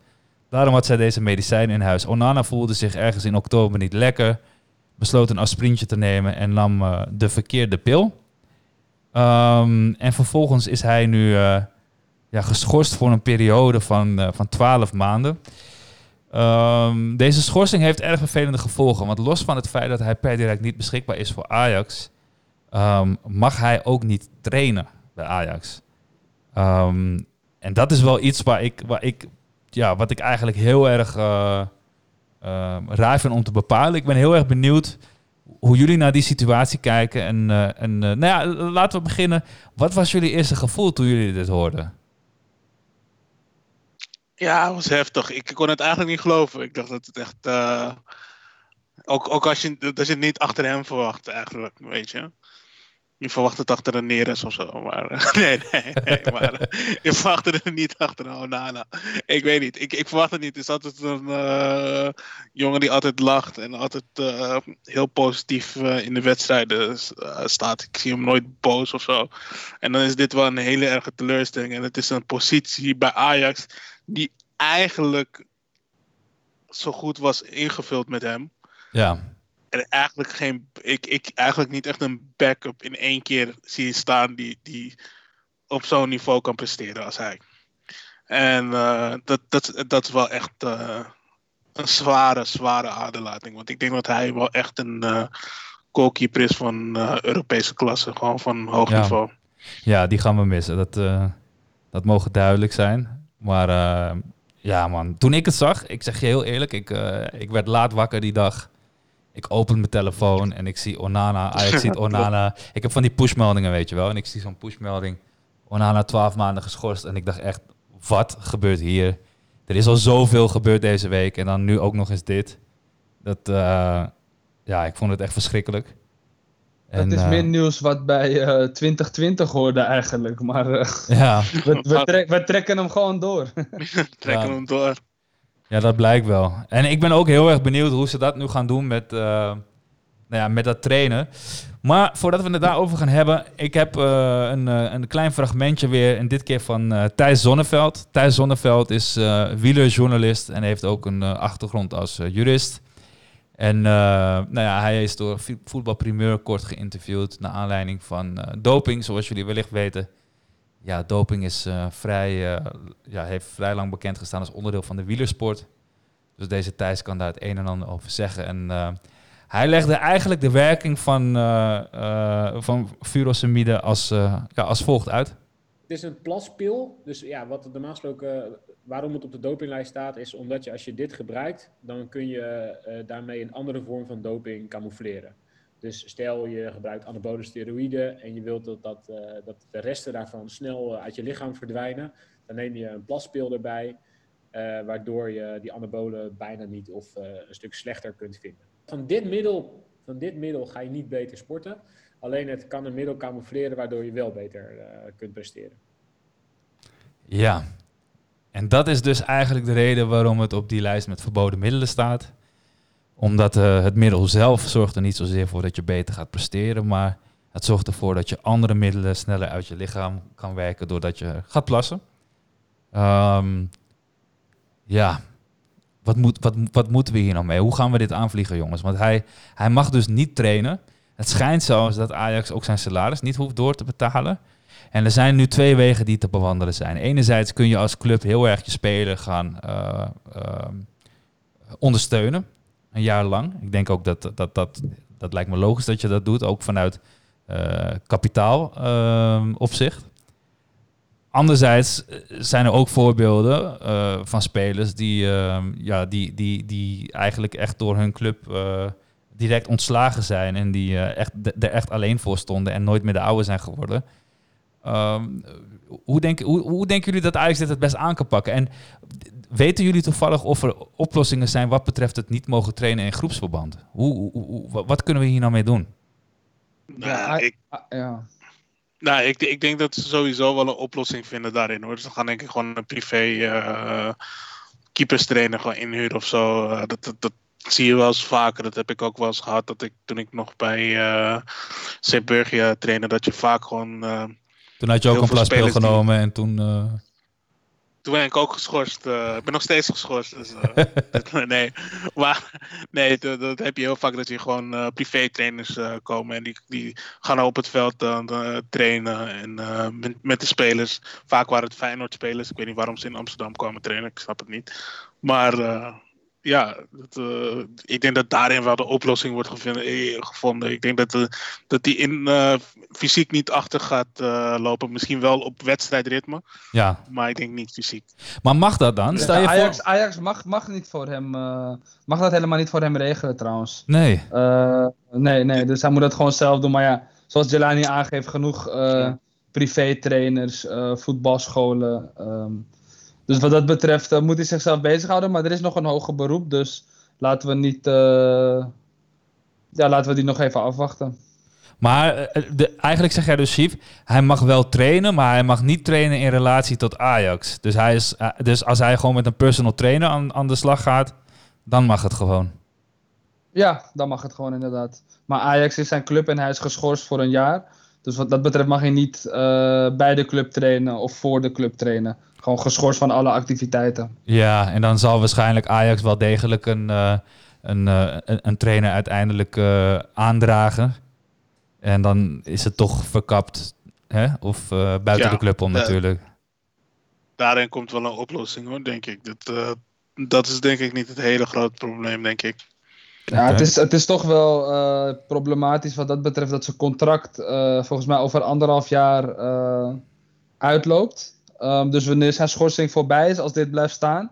[SPEAKER 1] Daarom had zij deze medicijn in huis. Onana voelde zich ergens in oktober niet lekker, besloot een aspirintje te nemen en nam uh, de verkeerde pil. Um, en vervolgens is hij nu uh, ja, geschorst voor een periode van, uh, van 12 maanden. Um, deze schorsing heeft erg vervelende gevolgen. Want los van het feit dat hij per direct niet beschikbaar is voor Ajax, um, mag hij ook niet trainen bij Ajax. Um, en dat is wel iets waar ik, waar ik, ja, wat ik eigenlijk heel erg uh, raar vind om te bepalen. Ik ben heel erg benieuwd hoe jullie naar die situatie kijken. En, uh, en nou ja, laten we beginnen. Wat was jullie eerste gevoel toen jullie dit hoorden?
[SPEAKER 2] Ja, het was heftig. Ik kon het eigenlijk niet geloven. Ik dacht dat het echt. Uh, ook, ook als je, dat je het niet achter hem verwacht, eigenlijk, weet je. Je verwacht het achter een Neres of zo. Maar nee, nee, nee. Maar je verwacht het niet achter een Onana. Ik weet niet. Ik, ik verwacht het niet. Het is altijd een uh, jongen die altijd lacht en altijd uh, heel positief uh, in de wedstrijden staat. Ik zie hem nooit boos of zo. En dan is dit wel een hele erge teleurstelling. En het is een positie bij Ajax die eigenlijk zo goed was ingevuld met hem.
[SPEAKER 1] Ja.
[SPEAKER 2] En eigenlijk, geen, ik, ik eigenlijk niet echt een backup in één keer zie staan die, die op zo'n niveau kan presteren als hij. En uh, dat, dat, dat is wel echt uh, een zware, zware aderlating. Want ik denk dat hij wel echt een uh, goalkeeper is van Europese klasse. Gewoon van hoog
[SPEAKER 1] ja.
[SPEAKER 2] niveau.
[SPEAKER 1] Ja, die gaan we missen. Dat, dat mogen duidelijk zijn. Maar uh, ja, man. Toen ik het zag, ik zeg je heel eerlijk, ik, uh, ik werd laat wakker die dag. Ik open mijn telefoon en ik zie Onana. Ajax ziet Onana. Ik heb van die pushmeldingen, weet je wel. En ik zie zo'n pushmelding. Onana 12 maanden geschorst. En ik dacht echt, wat gebeurt hier? Er is al zoveel gebeurd deze week. En dan nu ook nog eens dit. Dat, uh, ja, ik vond het echt verschrikkelijk.
[SPEAKER 3] Dat is meer nieuws wat bij uh, 2020 hoorde eigenlijk. Maar uh,
[SPEAKER 1] ja.
[SPEAKER 3] we, we, trek, we, trekken hem gewoon door.
[SPEAKER 2] trekken ja. hem door.
[SPEAKER 1] Ja, dat blijkt wel. En ik ben ook heel erg benieuwd hoe ze dat nu gaan doen met, uh, nou ja, met dat trainen. Maar voordat we het daarover gaan hebben, ik heb uh, een, uh, een klein fragmentje weer. En dit keer van uh, Thijs Zonneveld. Thijs Zonneveld is wielerjournalist en heeft ook een achtergrond als jurist. En uh, nou ja, hij is door voetbalprimeur kort geïnterviewd naar aanleiding van uh, doping, zoals jullie wellicht weten. Ja, doping is uh, vrij, ja, heeft vrij lang bekend gestaan als onderdeel van de wielersport. Dus deze Thijs kan daar het een en ander over zeggen. En hij legde eigenlijk de werking van, van furosemide als, ja, als volgt uit.
[SPEAKER 6] Het is een plaspil, dus ja, wat normaal gesproken waarom het op de dopinglijst staat, is omdat je als je dit gebruikt, dan kun je uh, daarmee een andere vorm van doping camoufleren. Dus stel je gebruikt anabole steroïden en je wilt dat, dat, uh, dat de resten daarvan snel uh, uit je lichaam verdwijnen, dan neem je een plaspil erbij, waardoor je die anabolen bijna niet of een stuk slechter kunt vinden. Van dit, middel, van dit middel ga je niet beter sporten, alleen het kan een middel camoufleren waardoor je wel beter kunt presteren.
[SPEAKER 1] Ja, en dat is dus eigenlijk de reden waarom het op die lijst met verboden middelen staat. Omdat uh, het middel zelf zorgt er niet zozeer voor dat je beter gaat presteren, maar het zorgt ervoor dat je andere middelen sneller uit je lichaam kan werken doordat je gaat plassen. Um, ja, wat, moet, wat, wat moeten we hier nou mee? Hoe gaan we dit aanvliegen, jongens? Want hij, hij mag dus niet trainen. Het schijnt zelfs dat Ajax ook zijn salaris niet hoeft door te betalen. En er zijn nu twee wegen die te bewandelen zijn. Enerzijds kun je als club heel erg je speler gaan uh, uh, ondersteunen. Een jaar lang. Ik denk ook dat dat, dat dat lijkt me logisch dat je dat doet. Ook vanuit uh, kapitaal ehm, opzicht. Anderzijds zijn er ook voorbeelden van spelers die, uh, ja, die, die, die eigenlijk echt door hun club direct ontslagen zijn en die echt, er echt alleen voor stonden en nooit meer de oude zijn geworden. Um, hoe, denk, hoe, hoe denken jullie dat Ajax dit het best aan kan pakken? En weten jullie toevallig of er oplossingen zijn wat betreft het niet mogen trainen in groepsverband? Hoe, hoe, hoe, wat kunnen we hier nou mee doen?
[SPEAKER 2] Nou,
[SPEAKER 3] Ja,
[SPEAKER 2] ik,
[SPEAKER 3] Ah, ja.
[SPEAKER 2] nou ik, ik denk dat ze sowieso wel een oplossing vinden daarin hoor. Dus dan gaan denk ik gewoon een privé eh keeperstrainer gewoon inhuren of zo. Eh, dat, dat, dat zie je wel eens vaker. Dat heb ik ook wel eens gehad. Dat ik toen ik nog bij eh Zeeburgia trainde, dat je vaak gewoon.
[SPEAKER 1] Toen had je ook een plaspeel
[SPEAKER 2] spelers die-
[SPEAKER 1] genomen en toen... eh,
[SPEAKER 2] Toen ben ik ook geschorst. eh, ik ben nog steeds geschorst. Dus, eh, nee, maar nee, dat, dat heb je heel vaak dat je gewoon privé-trainers eh, komen en die, die gaan op het veld dan trainen en met, met de spelers. Vaak waren het Feyenoord-spelers. Ik weet niet waarom ze in Amsterdam kwamen trainen. Ik snap het niet. Maar ja, dat, eh, ik denk dat daarin wel de oplossing wordt gevonden. eh, gevonden. Ik denk dat, de, dat die in eh, fysiek niet achter gaat eh, lopen. Misschien wel op wedstrijdritme,
[SPEAKER 1] ja.
[SPEAKER 2] maar ik denk niet fysiek.
[SPEAKER 1] Maar mag dat dan? Stel je
[SPEAKER 3] Ajax,
[SPEAKER 1] voor...
[SPEAKER 3] Ajax mag, mag, niet voor hem, eh, mag dat helemaal niet voor hem regelen trouwens.
[SPEAKER 1] Nee.
[SPEAKER 3] Eh, nee, nee, dus hij moet dat gewoon zelf doen. Maar ja, zoals Jelani aangeeft, genoeg eh privé-trainers, eh, voetbalscholen. ehm. Dus wat dat betreft eh, moet hij zichzelf bezighouden. Maar er is nog een hoger beroep, dus laten we niet... eh, ja, laten we die nog even afwachten.
[SPEAKER 1] Maar eh, de, eigenlijk zeg jij dus, Chief, hij mag wel trainen, maar hij mag niet trainen in relatie tot Ajax. Dus, hij is, dus als hij gewoon met een personal trainer aan, aan de slag gaat, dan mag het gewoon.
[SPEAKER 3] Ja, dan mag het gewoon inderdaad. Maar Ajax is zijn club en hij is geschorst voor een jaar. Dus wat dat betreft mag hij niet bij de club trainen of voor de club trainen. Gewoon geschorst van alle activiteiten.
[SPEAKER 1] Ja, en dan zal waarschijnlijk Ajax wel degelijk een, eh, een, eh, een, een trainer uiteindelijk eh, aandragen. En dan is het toch verkapt, hè? of eh, buiten
[SPEAKER 2] Ja,
[SPEAKER 1] de club om natuurlijk.
[SPEAKER 2] Daarin komt wel een oplossing hoor, denk ik. Dat, eh, dat is denk ik niet het hele grote probleem, denk ik.
[SPEAKER 3] Ja, het, is, het is toch wel eh, problematisch wat dat betreft dat zijn contract eh, volgens mij over anderhalf jaar eh, uitloopt. Ehm, dus wanneer zijn schorsing voorbij is, als dit blijft staan,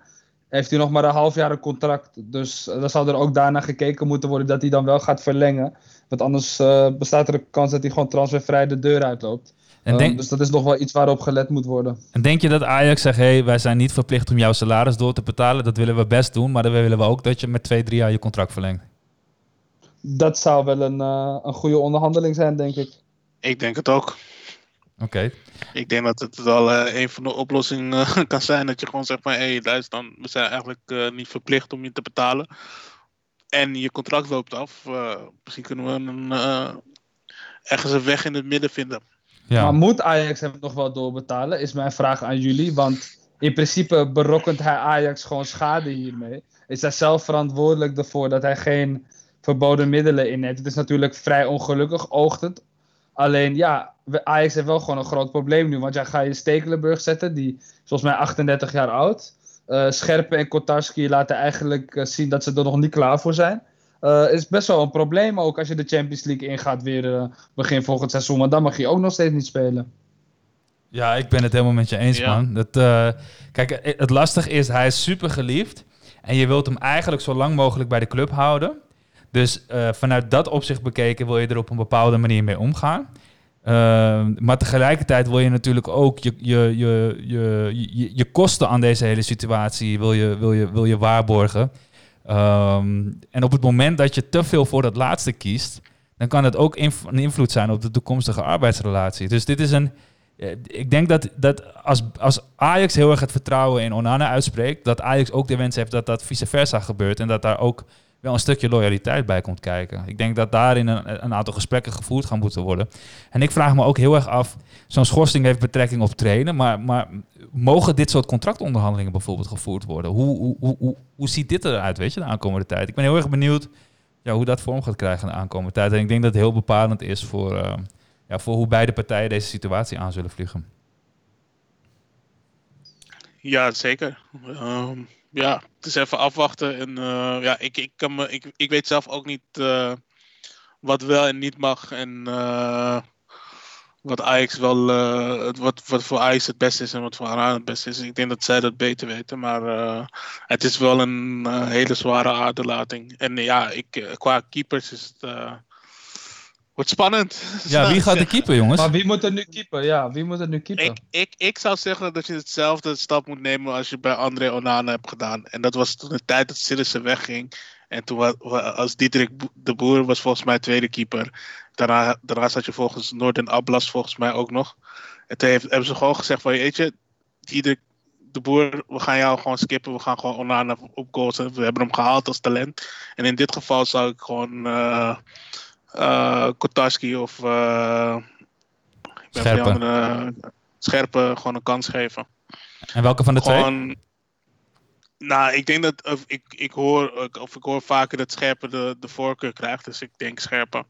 [SPEAKER 3] heeft hij nog maar een half jaar een contract. Dus uh, dan zal er ook daarna gekeken moeten worden dat hij dan wel gaat verlengen. Want anders eh, bestaat er een kans dat hij gewoon transfervrij de deur uitloopt.
[SPEAKER 1] En
[SPEAKER 3] Ehm, dus dat is nog wel iets waarop gelet moet worden.
[SPEAKER 1] en denk je dat Ajax zegt, hey, wij zijn niet verplicht om jouw salaris door te betalen. Dat willen we best doen, maar dan willen we ook dat je met twee, drie jaar je contract verlengt.
[SPEAKER 3] Dat zou wel een, eh, een goede onderhandeling zijn, denk ik.
[SPEAKER 2] Ik denk het ook.
[SPEAKER 1] Oké.
[SPEAKER 2] Ik denk dat het wel eh, een van de oplossingen eh, kan zijn. Dat je gewoon zegt van, hé, hey, luister dan, we zijn eigenlijk eh, niet verplicht om je te betalen. En je contract loopt af. Eh, misschien kunnen we een, eh, ergens een weg in het midden vinden.
[SPEAKER 1] Ja.
[SPEAKER 3] Maar moet Ajax hem nog wel doorbetalen? Is mijn vraag aan jullie. Want in principe berokkent hij Ajax gewoon schade hiermee. Is hij zelf verantwoordelijk ervoor dat hij geen verboden middelen inneemt? Het is natuurlijk vrij ongelukkig, oogt het. Alleen ja, Ajax heeft wel gewoon een groot probleem nu. Want jij gaat je Stekelenburg zetten, die is volgens mij 38 jaar oud. Eh Scherpen en Kotarski laten eigenlijk eh, zien dat ze er nog niet klaar voor zijn. Eh is best wel een probleem ook als je de Champions League ingaat weer begin volgend seizoen. Want dan mag je ook nog steeds niet spelen.
[SPEAKER 1] Ja, ik ben het helemaal met je eens,
[SPEAKER 2] Ja.
[SPEAKER 1] man. Dat, eh, kijk, het lastige is, hij is super geliefd. En je wilt hem eigenlijk zo lang mogelijk bij de club houden. Dus eh, vanuit dat opzicht bekeken wil je er op een bepaalde manier mee omgaan. Ehm, maar tegelijkertijd wil je natuurlijk ook je, je, je, je, je, je kosten aan deze hele situatie wil je, wil je, wil je waarborgen. Ehm, en op het moment dat je te veel voor dat laatste kiest, dan kan het ook een invloed zijn op de toekomstige arbeidsrelatie. Dus dit is een. eh, Ik denk dat, dat als, als Ajax heel erg het vertrouwen in Onana uitspreekt, dat Ajax ook de wens heeft dat dat vice versa gebeurt en dat daar ook wel een stukje loyaliteit bij komt kijken. Ik denk dat daarin een, een aantal gesprekken gevoerd gaan moeten worden. En ik vraag me ook heel erg af, zo'n schorsing heeft betrekking op trainen, maar, maar mogen dit soort contractonderhandelingen bijvoorbeeld gevoerd worden? Hoe, hoe, hoe, hoe, hoe ziet dit eruit, weet je, de aankomende tijd? Ik ben heel erg benieuwd ja, hoe dat vorm gaat krijgen de aankomende tijd. En ik denk dat het heel bepalend is voor, eh, ja, voor hoe beide partijen deze situatie aan zullen vliegen.
[SPEAKER 2] Ja, zeker. Ehm, ja, het is even afwachten. En eh, ja, ik, ik, kan me, ik, ik weet zelf ook niet eh, wat wel en niet mag. En eh, wat Ajax wel, wat, wat voor Ajax het beste is en wat voor Araan het beste is. Ik denk dat zij dat beter weten. Maar het is wel een hele zware aderlating. En ja, ik, qua keepers is het. Wordt spannend.
[SPEAKER 1] Ja, wie gaat de keeper, jongens?
[SPEAKER 3] Maar wie moet er nu keeper? Ja, wie moet er nu keeper?
[SPEAKER 2] Ik, ik, ik zou zeggen dat je hetzelfde stap moet nemen als je bij André Onana hebt gedaan. En dat was toen de tijd dat Sillissen wegging. En toen wa- wa- als Diederik de Boer was volgens mij tweede keeper. daarna, daarna zat je volgens Noorden Ablas volgens mij ook nog. En toen heeft, hebben ze gewoon gezegd van, weet je, die de, de boer, we gaan jou gewoon skippen. We gaan gewoon Onana op. We hebben hem gehaald als talent. En in dit geval zou ik gewoon eh eh, Kotarski of eh, ik ben
[SPEAKER 1] Scherpen.
[SPEAKER 2] andere, Scherpen gewoon een kans geven.
[SPEAKER 1] En welke van de twee?
[SPEAKER 2] Nou, ik denk dat of ik, ik hoor of ik hoor vaker dat Scherpen de, de voorkeur krijgt, dus ik denk Scherpen.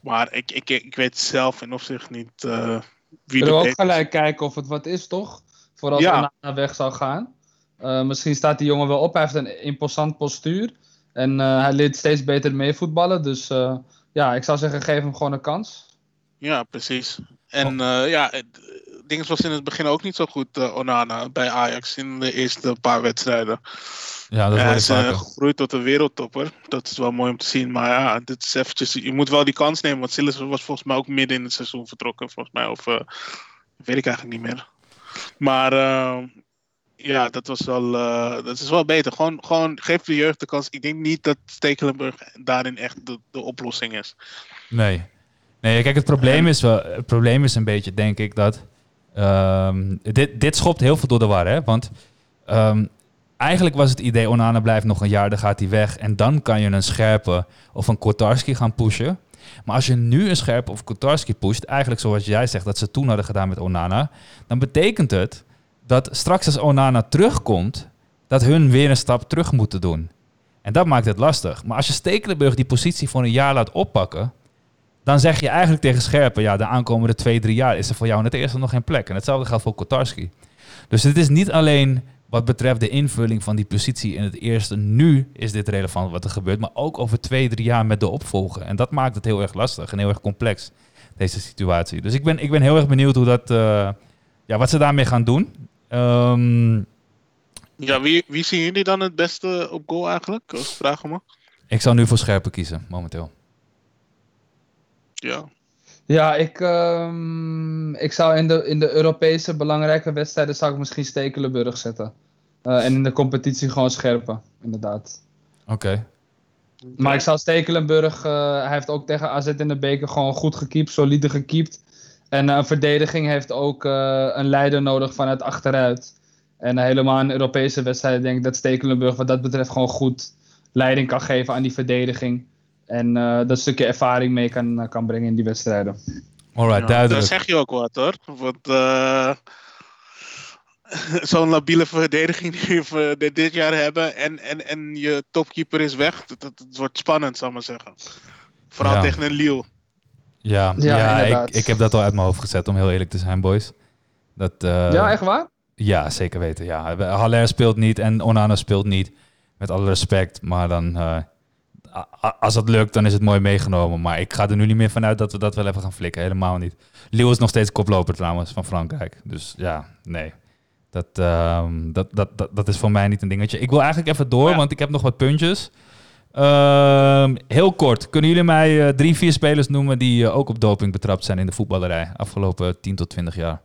[SPEAKER 2] Maar ik, ik, ik weet zelf in opzicht niet eh wie
[SPEAKER 3] Kunnen we
[SPEAKER 2] de
[SPEAKER 3] ook gelijk kijken of het wat is, toch? Voor als
[SPEAKER 2] Ja.
[SPEAKER 3] Onana weg zou gaan. Eh, misschien staat die jongen wel op. Hij heeft een imposant postuur. En eh, hij leert steeds beter meevoetballen. Dus eh, ja, ik zou zeggen, geef hem gewoon een kans.
[SPEAKER 2] Ja, precies. En eh, ja, dingen was in het begin ook niet zo goed, eh, Onana, bij Ajax in de eerste paar wedstrijden.
[SPEAKER 1] Ja, dat
[SPEAKER 2] hij is eh,
[SPEAKER 1] vaker.
[SPEAKER 2] gegroeid tot een wereldtopper. Dat is wel mooi om te zien. Maar ja, dit is eventjes, je moet wel die kans nemen. Want Silas was volgens mij ook midden in het seizoen vertrokken. Volgens mij, of eh, weet ik eigenlijk niet meer. Maar ja, dat was wel, eh, dat is wel beter. Gewoon, gewoon geef de jeugd de kans. Ik denk niet dat Stekelenburg daarin echt de, de oplossing is.
[SPEAKER 1] Nee. Nee, kijk, het probleem is, wel, het probleem is een beetje, denk ik, dat... ehm, dit, dit schopt heel veel door de war, hè? Want ehm, eigenlijk was het idee, Onana blijft nog een jaar, dan gaat hij weg. En dan kan je een Scherpe of een Kotarski gaan pushen. Maar als je nu een Scherpe of Kotarski pusht, eigenlijk zoals jij zegt, dat ze toen hadden gedaan met Onana, dan betekent het dat straks als Onana terugkomt, dat hun weer een stap terug moeten doen. En dat maakt het lastig. Maar als je Stekelenburg die positie voor een jaar laat oppakken, dan zeg je eigenlijk tegen Scherpen, ja, de aankomende twee, drie jaar is er voor jou in het eerste nog geen plek. En hetzelfde geldt voor Kotarski. Dus het is niet alleen wat betreft de invulling van die positie in het eerste. Nu is dit relevant wat er gebeurt, maar ook over twee, drie jaar met de opvolger. En dat maakt het heel erg lastig en heel erg complex, deze situatie. Dus ik ben, ik ben heel erg benieuwd hoe dat, eh, ja, wat ze daarmee gaan doen. Ehm,
[SPEAKER 2] Ja, wie, wie zien jullie dan het beste op goal eigenlijk? Als ik vragen mag.
[SPEAKER 1] ik zal nu voor Scherpen kiezen, momenteel.
[SPEAKER 2] Ja.
[SPEAKER 3] Ja, ik, ehm, ik zou in de, in de Europese belangrijke wedstrijden zou ik misschien Stekelenburg zetten. Eh, en in de competitie gewoon scherpen, inderdaad.
[SPEAKER 1] Oké.
[SPEAKER 3] Maar ik zou Stekelenburg, eh, hij heeft ook tegen AZ in de beker gewoon goed gekiept, solide gekiept. En eh, een verdediging heeft ook eh, een leider nodig vanuit achteruit. En eh, helemaal in Europese wedstrijden denk ik dat Stekelenburg wat dat betreft gewoon goed leiding kan geven aan die verdediging. En eh, dat stukje ervaring mee kan, kan brengen in die wedstrijden.
[SPEAKER 1] Alright,
[SPEAKER 2] Ja,
[SPEAKER 1] duidelijk.
[SPEAKER 2] Daar zeg je ook wat hoor. Want eh, zo'n labiele verdediging die we dit- jaar hebben en, en, en je topkeeper is weg, dat, wordt spannend, zal ik maar zeggen. Vooral
[SPEAKER 1] Ja.
[SPEAKER 2] tegen een Lille.
[SPEAKER 1] Ja,
[SPEAKER 3] Ja,
[SPEAKER 1] ik, ik heb dat al uit mijn hoofd gezet, om heel eerlijk te zijn, boys. Dat, eh,
[SPEAKER 3] ja, echt waar?
[SPEAKER 1] Ja, zeker weten. Ja. Haller speelt niet en Onana speelt niet. Met alle respect. Maar dan, eh, als het lukt, dan is het mooi meegenomen. Maar ik ga er nu niet meer vanuit dat we dat wel even gaan flikken. Helemaal niet. Lille is nog steeds koploper trouwens van Frankrijk. Dus ja, nee. Dat, ehm, dat, dat, dat, dat is voor mij niet een dingetje. Ik wil eigenlijk even door,
[SPEAKER 2] Ja.
[SPEAKER 1] want ik heb nog wat puntjes. Ehm, heel kort, kunnen jullie mij eh, drie, vier spelers noemen die eh, ook op doping betrapt zijn in de voetballerij afgelopen 10 tot 20 jaar?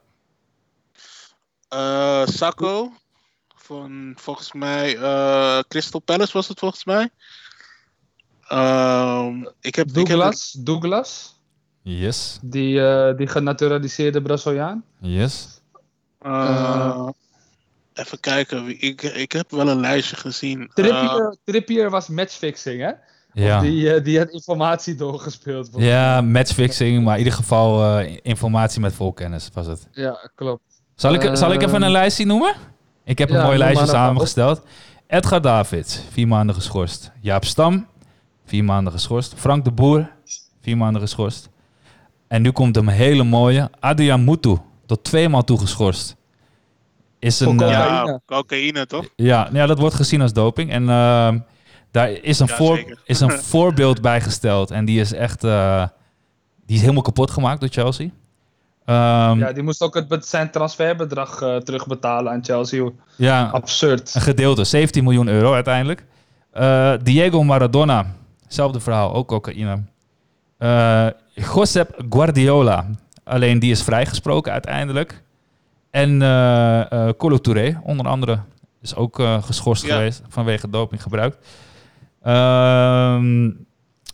[SPEAKER 2] Eh Sacco, van volgens mij eh, Crystal Palace was het volgens mij. Ehm, ik heb, ik heb
[SPEAKER 3] Douglas, Douglas
[SPEAKER 1] Yes,
[SPEAKER 3] die, eh, die genaturaliseerde Braziliaan.
[SPEAKER 1] yes.
[SPEAKER 2] Even kijken, wie- ik, ik heb wel een lijstje gezien. Eh,
[SPEAKER 3] Trippier, Trippier was matchfixing, hè?
[SPEAKER 1] Ja.
[SPEAKER 3] Die, eh, die had informatie doorgespeeld. volgens
[SPEAKER 1] Ja, matchfixing, maar in ieder geval eh, informatie met volkennis was het.
[SPEAKER 3] Ja, klopt.
[SPEAKER 1] Zal ik, zal ik even een lijstje noemen? Ik heb een
[SPEAKER 3] ja,
[SPEAKER 1] mooi lijstje samengesteld. Edgar Davids, vier maanden geschorst. Jaap Stam, vier maanden geschorst. Frank de Boer, vier maanden geschorst. En nu komt een hele mooie. Adrian Mutu, tot twee maal toegeschorst. Is een, eh,
[SPEAKER 3] cocaïne.
[SPEAKER 2] ja, cocaïne toch?
[SPEAKER 1] ja, ja, dat wordt gezien als doping. En ehm, daar is een,
[SPEAKER 2] Ja,
[SPEAKER 1] voor,
[SPEAKER 2] zeker.
[SPEAKER 1] is een voorbeeld bijgesteld. En die is echt... eh, die is helemaal kapot gemaakt door Chelsea. Ehm,
[SPEAKER 3] Ja, die moest ook het, zijn transferbedrag eh, terugbetalen aan Chelsea.
[SPEAKER 1] ja,
[SPEAKER 3] Absurd.
[SPEAKER 1] een gedeelte. 17 miljoen euro uiteindelijk. Eh, Diego Maradona. Hetzelfde verhaal, ook cocaïne. Eh Josep Guardiola. Alleen die is vrijgesproken uiteindelijk. En eh eh Kolo Touré, onder andere, is ook eh, geschorst
[SPEAKER 2] Ja.
[SPEAKER 1] geweest vanwege dopinggebruik. Ehm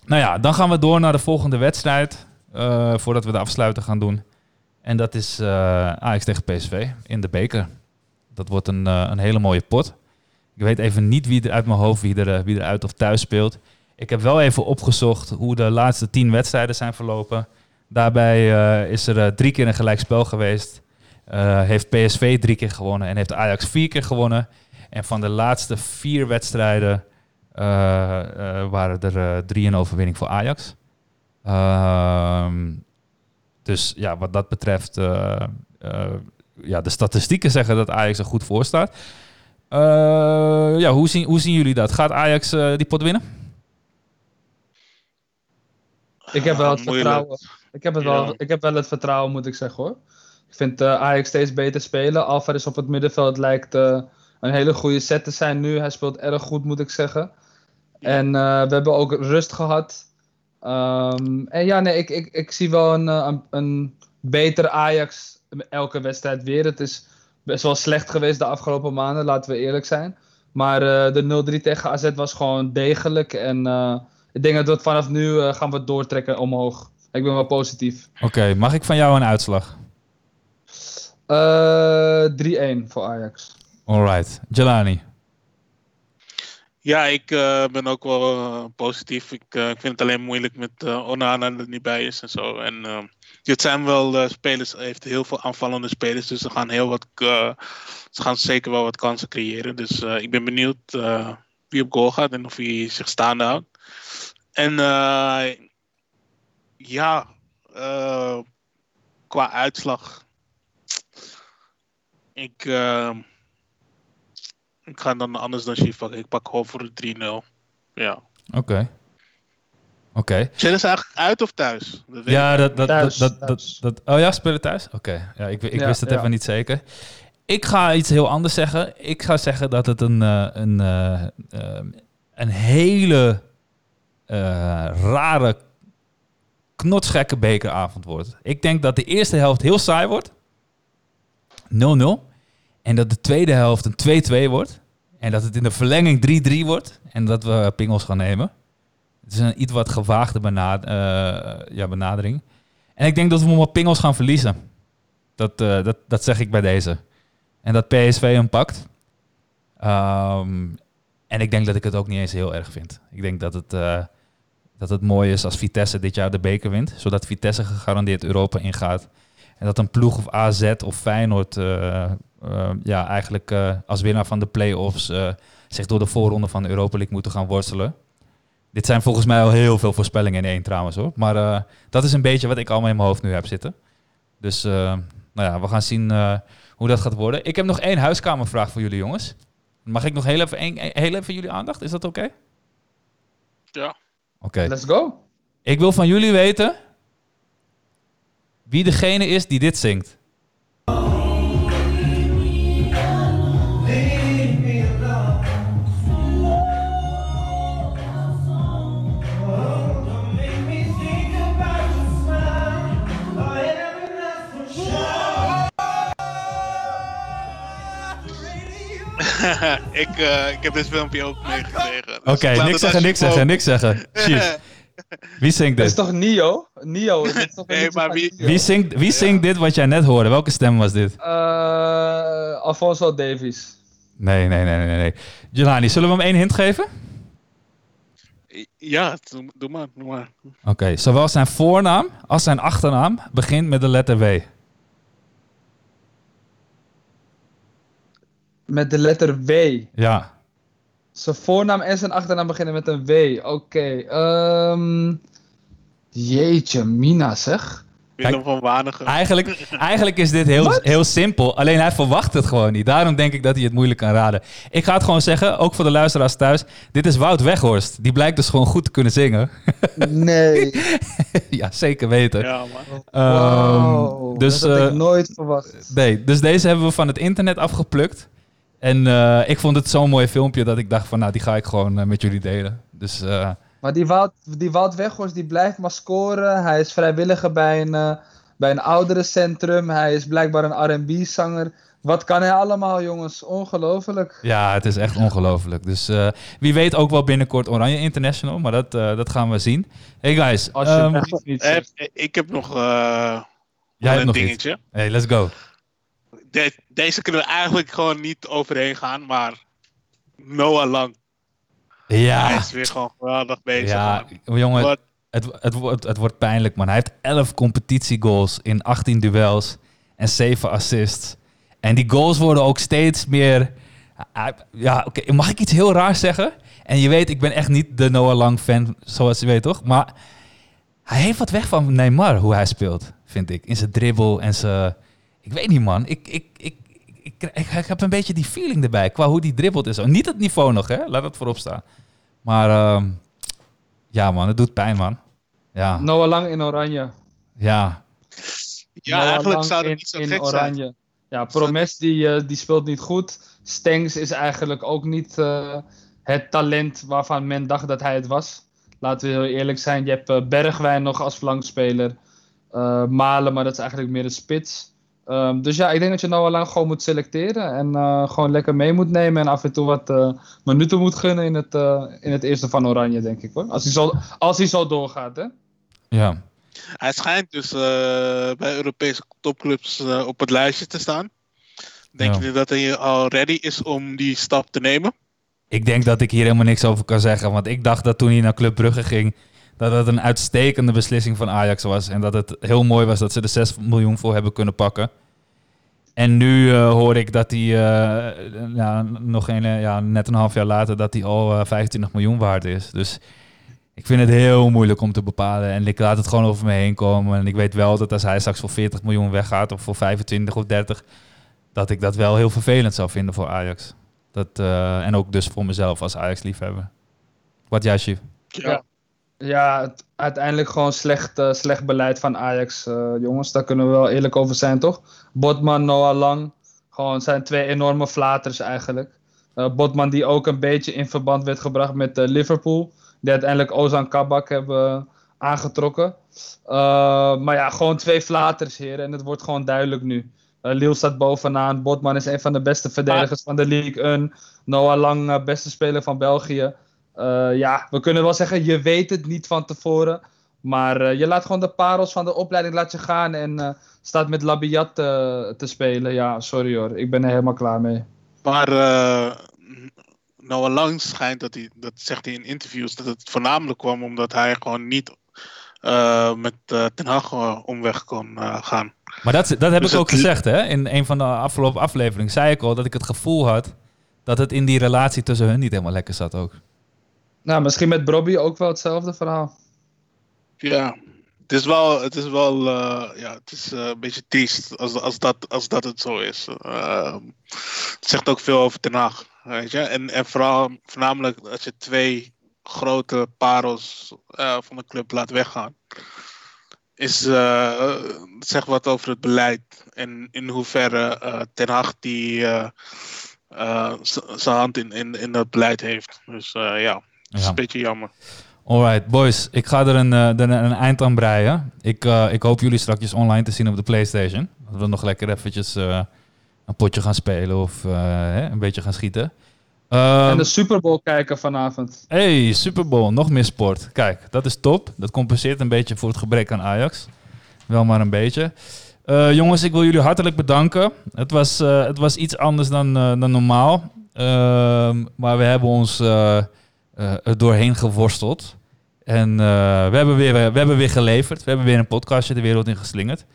[SPEAKER 1] Nou ja, dan gaan we door naar de volgende wedstrijd. eh, voordat we de afsluiten gaan doen. En dat is eh Ajax tegen PSV in de beker. Dat wordt een, eh, een hele mooie pot. Ik weet even niet wie er uit mijn hoofd wie er, eh, wie er uit of thuis speelt. Ik heb wel even opgezocht hoe de laatste tien wedstrijden zijn verlopen. Daarbij eh, is er eh, drie keer een gelijkspel geweest. Eh, heeft PSV drie keer gewonnen en heeft Ajax vier keer gewonnen. En van de laatste vier wedstrijden eh, eh, waren er eh, drie in overwinning voor Ajax. Ehm, dus ja, wat dat betreft, eh, eh, ja, de statistieken zeggen dat Ajax er goed voor staat. Eh, ja, hoe zien, hoe zien jullie dat? Gaat Ajax die pot winnen?
[SPEAKER 3] Ik heb wel het vertrouwen. Ik heb, het
[SPEAKER 2] Ja.
[SPEAKER 3] wel, ik heb wel het vertrouwen, moet ik zeggen hoor. Ik vind eh, Ajax steeds beter spelen. Alvarez op het middenveld lijkt eh, een hele goede set te zijn nu. Hij speelt erg goed, moet ik zeggen. En eh, we hebben ook rust gehad. Ehm, en ja, nee, ik, ik, ik zie wel een, een, een beter Ajax elke wedstrijd weer. Het is best wel slecht geweest de afgelopen maanden, laten we eerlijk zijn. Maar eh, de 0-3 tegen AZ was gewoon degelijk. En eh, ik denk dat we het vanaf nu eh, gaan we het doortrekken omhoog. Ik ben wel positief.
[SPEAKER 1] Oké, mag ik van jou een uitslag?
[SPEAKER 3] Eh 3-1 voor Ajax.
[SPEAKER 1] Alright, Jelani.
[SPEAKER 2] Ja, ik eh, ben ook wel eh, positief. Ik, eh, ik vind het alleen moeilijk met eh, Onana dat er niet bij is en zo. En eh, dit zijn wel eh, spelers, heeft heel veel aanvallende spelers, dus ze gaan heel wat, eh, ze gaan zeker wel wat kansen creëren. Dus eh, ik ben benieuwd eh, wie op goal gaat en of hij zich staande houdt. En eh, ja, eh, qua uitslag, ik, eh, ik ga dan anders dan Chief pakken. Ik pak gewoon voor de 3-0. Ja.
[SPEAKER 1] Oké. Oké.
[SPEAKER 2] Zijn ze eigenlijk uit of thuis? Dat
[SPEAKER 1] Ja, dat, dat,
[SPEAKER 3] Thuis,
[SPEAKER 1] dat, dat,
[SPEAKER 3] thuis.
[SPEAKER 1] dat, dat- Oh ja, spelen thuis? Oké. Ja, ik, ik
[SPEAKER 3] Ja,
[SPEAKER 1] wist het
[SPEAKER 3] ja.
[SPEAKER 1] even niet zeker. Ik ga iets heel anders zeggen. Ik ga zeggen dat het een, eh, een, eh, een hele eh, rare, knotsgekke bekeravond wordt. Ik denk dat de eerste helft heel saai wordt. 0-0. En dat de tweede helft een 2-2 wordt. En dat het in de verlenging 3-3 wordt. En dat we pingels gaan nemen. Het is een iets wat gewaagde eh, ja, benadering. En ik denk dat we hem op pingels gaan verliezen. Dat, eh, dat, dat zeg ik bij deze. En dat PSV hem pakt. Ehm, en ik denk dat ik het ook niet eens heel erg vind. Ik denk dat het, eh, dat het mooi is als Vitesse dit jaar de beker wint. Zodat Vitesse gegarandeerd Europa ingaat. En dat een ploeg of AZ of Feyenoord eh, eh, ja, eigenlijk eh, als winnaar van de play-offs eh, zich door de voorronde van de Europa League moeten gaan worstelen. Dit zijn volgens mij al heel veel voorspellingen in één trouwens hoor. Maar eh, dat is een beetje wat ik allemaal in mijn hoofd nu heb zitten. Dus eh, nou ja, we gaan zien eh, hoe dat gaat worden. Ik heb nog één huiskamervraag voor jullie jongens. Mag ik nog heel even, heel even jullie aandacht? Is dat oké?
[SPEAKER 2] Ja.
[SPEAKER 1] Oké.
[SPEAKER 3] Let's go.
[SPEAKER 1] Ik wil van jullie weten wie degene is die dit zingt.
[SPEAKER 2] ik, eh, ik heb dit filmpje ook meegekregen. Dus
[SPEAKER 1] Oké,
[SPEAKER 2] laat
[SPEAKER 1] niks zeggen, niks zeggen, niks zeggen. Wie zingt
[SPEAKER 3] Dat is
[SPEAKER 1] dit?
[SPEAKER 3] toch Nio? Nio. dit is toch
[SPEAKER 2] Nee, maar wie-
[SPEAKER 3] Nio?
[SPEAKER 1] Wie zingt, wie zingt dit wat jij net hoorde? Welke stem was dit?
[SPEAKER 3] Eh, Alfonso Davies.
[SPEAKER 1] Nee, nee, nee, nee. nee. Jelani, zullen we hem één hint geven?
[SPEAKER 2] Ja, doe, doe maar, doe maar.
[SPEAKER 1] Oké, zowel zijn voornaam als zijn achternaam begint met de letter W.
[SPEAKER 3] Met de letter W.
[SPEAKER 1] Ja.
[SPEAKER 3] Zijn voornaam en zijn achternaam beginnen met een W. Oké. ehm, jeetje, Mina zeg.
[SPEAKER 2] Willem van Wanigen.
[SPEAKER 1] Eigenlijk, eigenlijk is dit heel, heel simpel. Alleen hij verwacht het gewoon niet. Daarom denk ik dat hij het moeilijk kan raden. Ik ga het gewoon zeggen, ook voor de luisteraars thuis. Dit is Wout Weghorst. Die blijkt dus gewoon goed te kunnen zingen.
[SPEAKER 3] Nee.
[SPEAKER 1] ja, zeker weten.
[SPEAKER 2] Ja, man.
[SPEAKER 1] Ehm,
[SPEAKER 3] Wow,
[SPEAKER 1] dus,
[SPEAKER 3] dat had
[SPEAKER 1] eh,
[SPEAKER 3] ik nooit verwacht.
[SPEAKER 1] nee, dus deze hebben we van het internet afgeplukt. En eh, ik vond het zo'n mooi filmpje dat ik dacht van, nou, die ga ik gewoon eh, met jullie delen. Dus eh,
[SPEAKER 3] Maar die Wout, die Wout Weghorst die blijft maar scoren. Hij is vrijwilliger bij een, bij een ouderencentrum. Hij is blijkbaar een R&B-zanger. Wat kan hij allemaal, jongens? Ongelooflijk.
[SPEAKER 1] Ja, het is echt ongelooflijk. Dus eh, wie weet ook wel binnenkort Oranje International, maar dat, eh, dat gaan we zien. Hey guys,
[SPEAKER 3] Als je
[SPEAKER 1] ehm,
[SPEAKER 3] echt
[SPEAKER 2] Eh, ik heb nog, eh,
[SPEAKER 1] jij hebt
[SPEAKER 2] een
[SPEAKER 1] nog iets.
[SPEAKER 2] dingetje.
[SPEAKER 1] Hey, let's go.
[SPEAKER 2] De- deze kunnen we eigenlijk gewoon niet overheen gaan, maar Noah Lang. Hij
[SPEAKER 1] Ja,
[SPEAKER 2] is weer gewoon geweldig bezig.
[SPEAKER 1] ja
[SPEAKER 2] man.
[SPEAKER 1] jongen,
[SPEAKER 2] Wat-
[SPEAKER 1] het, het, wordt, het wordt pijnlijk man. Hij heeft 11 competitiegoals in 18 duels en 7 assists. En die goals worden ook steeds meer... hij- Ja, oké, mag ik iets heel raars zeggen? En je weet, ik ben echt niet de Noah Lang fan, zoals je weet toch? Maar hij heeft wat weg van Neymar, hoe hij speelt, vind ik. In zijn dribbel en zijn... Ik weet niet, man. Ik, ik, ik, ik, ik, ik heb een beetje die feeling erbij, qua hoe die dribbelt en zo. Niet het niveau nog, hè? Laat dat voorop staan. Maar ehm, ja, man, het doet pijn, man. Ja,
[SPEAKER 3] Noah Lang in oranje.
[SPEAKER 1] ja.
[SPEAKER 2] Ja,
[SPEAKER 3] Noah
[SPEAKER 2] eigenlijk
[SPEAKER 3] Lang
[SPEAKER 2] zou het
[SPEAKER 3] in,
[SPEAKER 2] niet zo
[SPEAKER 3] in
[SPEAKER 2] gek zijn.
[SPEAKER 3] oranje. Ja, Promes die, eh, die speelt niet goed. Stengs is eigenlijk ook niet eh, het talent waarvan men dacht dat hij het was. Laten we heel eerlijk zijn. Je hebt eh, Bergwijn nog als flankspeler. Eh, Malen, maar dat is eigenlijk meer een spits. Ehm, dus ja, ik denk dat je Noah Lang gewoon moet selecteren. En eh, gewoon lekker mee moet nemen. En af en toe wat eh, minuten moet gunnen in het, eh, in het eerste van Oranje, denk ik hoor. Als hij zo, als hij zo doorgaat, hè.
[SPEAKER 1] Ja,
[SPEAKER 2] Hij schijnt dus eh, bij Europese topclubs op het lijstje te staan. Denk
[SPEAKER 1] Ja.
[SPEAKER 2] je dat hij al ready is om die stap te nemen?
[SPEAKER 1] ik denk dat ik hier helemaal niks over kan zeggen. Want ik dacht dat toen hij naar Club Brugge ging, dat het een uitstekende beslissing van Ajax was. En dat het heel mooi was dat ze er 6 miljoen voor hebben kunnen pakken. En nu eh, hoor ik dat hij, eh, ja, nog een, eh, ja, net een half jaar later, dat hij al eh, 25 miljoen waard is. Dus ik vind het heel moeilijk om te bepalen. En ik laat het gewoon over me heen komen. En ik weet wel dat als hij straks voor 40 miljoen weggaat, of voor 25 of 30, dat ik dat wel heel vervelend zou vinden voor Ajax. Dat, en ook dus voor mezelf als Ajax-liefhebber. Wat jij?
[SPEAKER 3] Ja. Ja, het- uiteindelijk gewoon slecht, eh, slecht beleid van Ajax, eh, jongens. Daar kunnen we wel eerlijk over zijn, toch? Botman, Noah Lang. Gewoon zijn twee enorme flaters eigenlijk. Eh, Botman die ook een beetje in verband werd gebracht met Liverpool. Die uiteindelijk Ozan Kabak hebben aangetrokken. Maar ja, gewoon twee flaters, heren. En het wordt gewoon duidelijk nu. Lille staat bovenaan. Botman is een van de beste verdedigers van de League 1. Noah Lang, beste speler van België. Eh, ja, we kunnen wel zeggen, je weet het niet van tevoren. Maar eh, je laat gewoon de parels van de opleiding laat je gaan en eh, staat met Labiat eh, te spelen. Ja, sorry hoor, ik ben er helemaal klaar mee.
[SPEAKER 2] Maar eh Noah Lang schijnt dat hij, dat zegt hij in interviews, dat het voornamelijk kwam omdat hij gewoon niet eh, met Ten Hag omweg kon eh, gaan.
[SPEAKER 1] Maar dat, dat heb
[SPEAKER 2] Dus
[SPEAKER 1] ik ook
[SPEAKER 2] het-
[SPEAKER 1] gezegd, hè? In een van de afgelopen afleveringen zei ik al dat ik het gevoel had dat het in die relatie tussen hun niet helemaal lekker zat ook.
[SPEAKER 3] Nou, misschien met Brobby ook wel hetzelfde verhaal.
[SPEAKER 2] Ja, het is wel, het is wel, eh, ja, het is eh, een beetje triest als, als, dat, als dat het zo is. Ehm, het zegt ook veel over Ten Hag, weet je. En, en vooral, voornamelijk als je twee grote parels eh, van de club laat weggaan. Is, het zegt wat over het beleid en in hoeverre Ten Hag die zijn hand in, in, in dat beleid heeft. Dus ja, het is
[SPEAKER 1] Ja.
[SPEAKER 2] een beetje jammer.
[SPEAKER 1] Alright, boys. Ik ga er een, eh, er een, een eind aan breien. Ik, eh, ik hoop jullie straks online te zien op de PlayStation. Dat we nog lekker eventjes eh, een potje gaan spelen of eh, hè, een beetje gaan schieten. Ehm,
[SPEAKER 3] en de Super Bowl kijken vanavond.
[SPEAKER 1] Hey, Super Bowl, nog meer sport. Kijk, dat is top. Dat compenseert een beetje voor het gebrek aan Ajax. Wel maar een beetje. Eh, jongens, ik wil jullie hartelijk bedanken. Het was, eh, het was iets anders dan, eh, dan normaal. Ehm, maar we hebben ons er doorheen geworsteld. En eh, we, hebben weer, we hebben weer geleverd. We hebben weer een podcastje de wereld in geslingerd.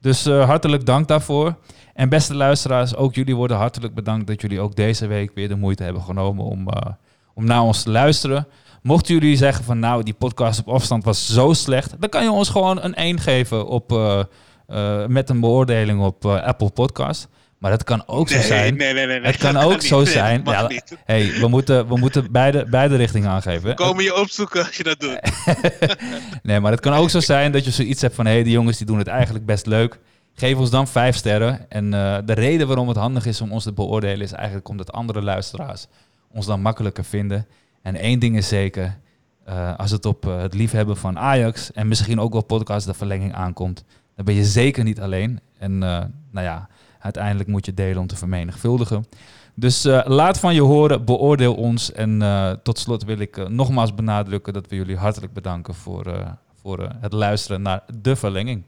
[SPEAKER 1] Dus eh, hartelijk dank daarvoor. En beste luisteraars, ook jullie worden hartelijk bedankt dat jullie ook deze week weer de moeite hebben genomen om, eh, om naar ons te luisteren. Mochten jullie zeggen van nou, die podcast op afstand was zo slecht, dan kan je ons gewoon een 1 geven op, eh, eh, met een beoordeling op eh, Apple Podcast. Maar het kan ook zo zijn.
[SPEAKER 2] nee, nee, nee, nee.
[SPEAKER 1] Het kan
[SPEAKER 2] Dat
[SPEAKER 1] ook zo zijn.
[SPEAKER 2] dat
[SPEAKER 1] Ja, hey, we moeten, we moeten beide, beide richtingen aangeven.
[SPEAKER 2] Komen je opzoeken als je dat doet.
[SPEAKER 1] Nee, maar het kan ook zo zijn dat je zoiets hebt van... hé, hey, die jongens die doen het eigenlijk best leuk. Geef ons dan vijf sterren. En eh, de reden waarom het handig is om ons te beoordelen... is eigenlijk omdat andere luisteraars ons dan makkelijker vinden. En één ding is zeker... eh, als het op eh, het liefhebben van Ajax... en misschien ook wel podcast de verlenging aankomt... dan ben je zeker niet alleen. En nou ja, Uiteindelijk moet je delen om te vermenigvuldigen. Dus uh, laat van je horen, beoordeel ons. En uh, tot slot wil ik uh, nogmaals benadrukken dat we jullie hartelijk bedanken voor, voor het luisteren naar de verlenging.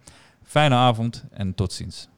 [SPEAKER 1] Fijne avond en tot ziens.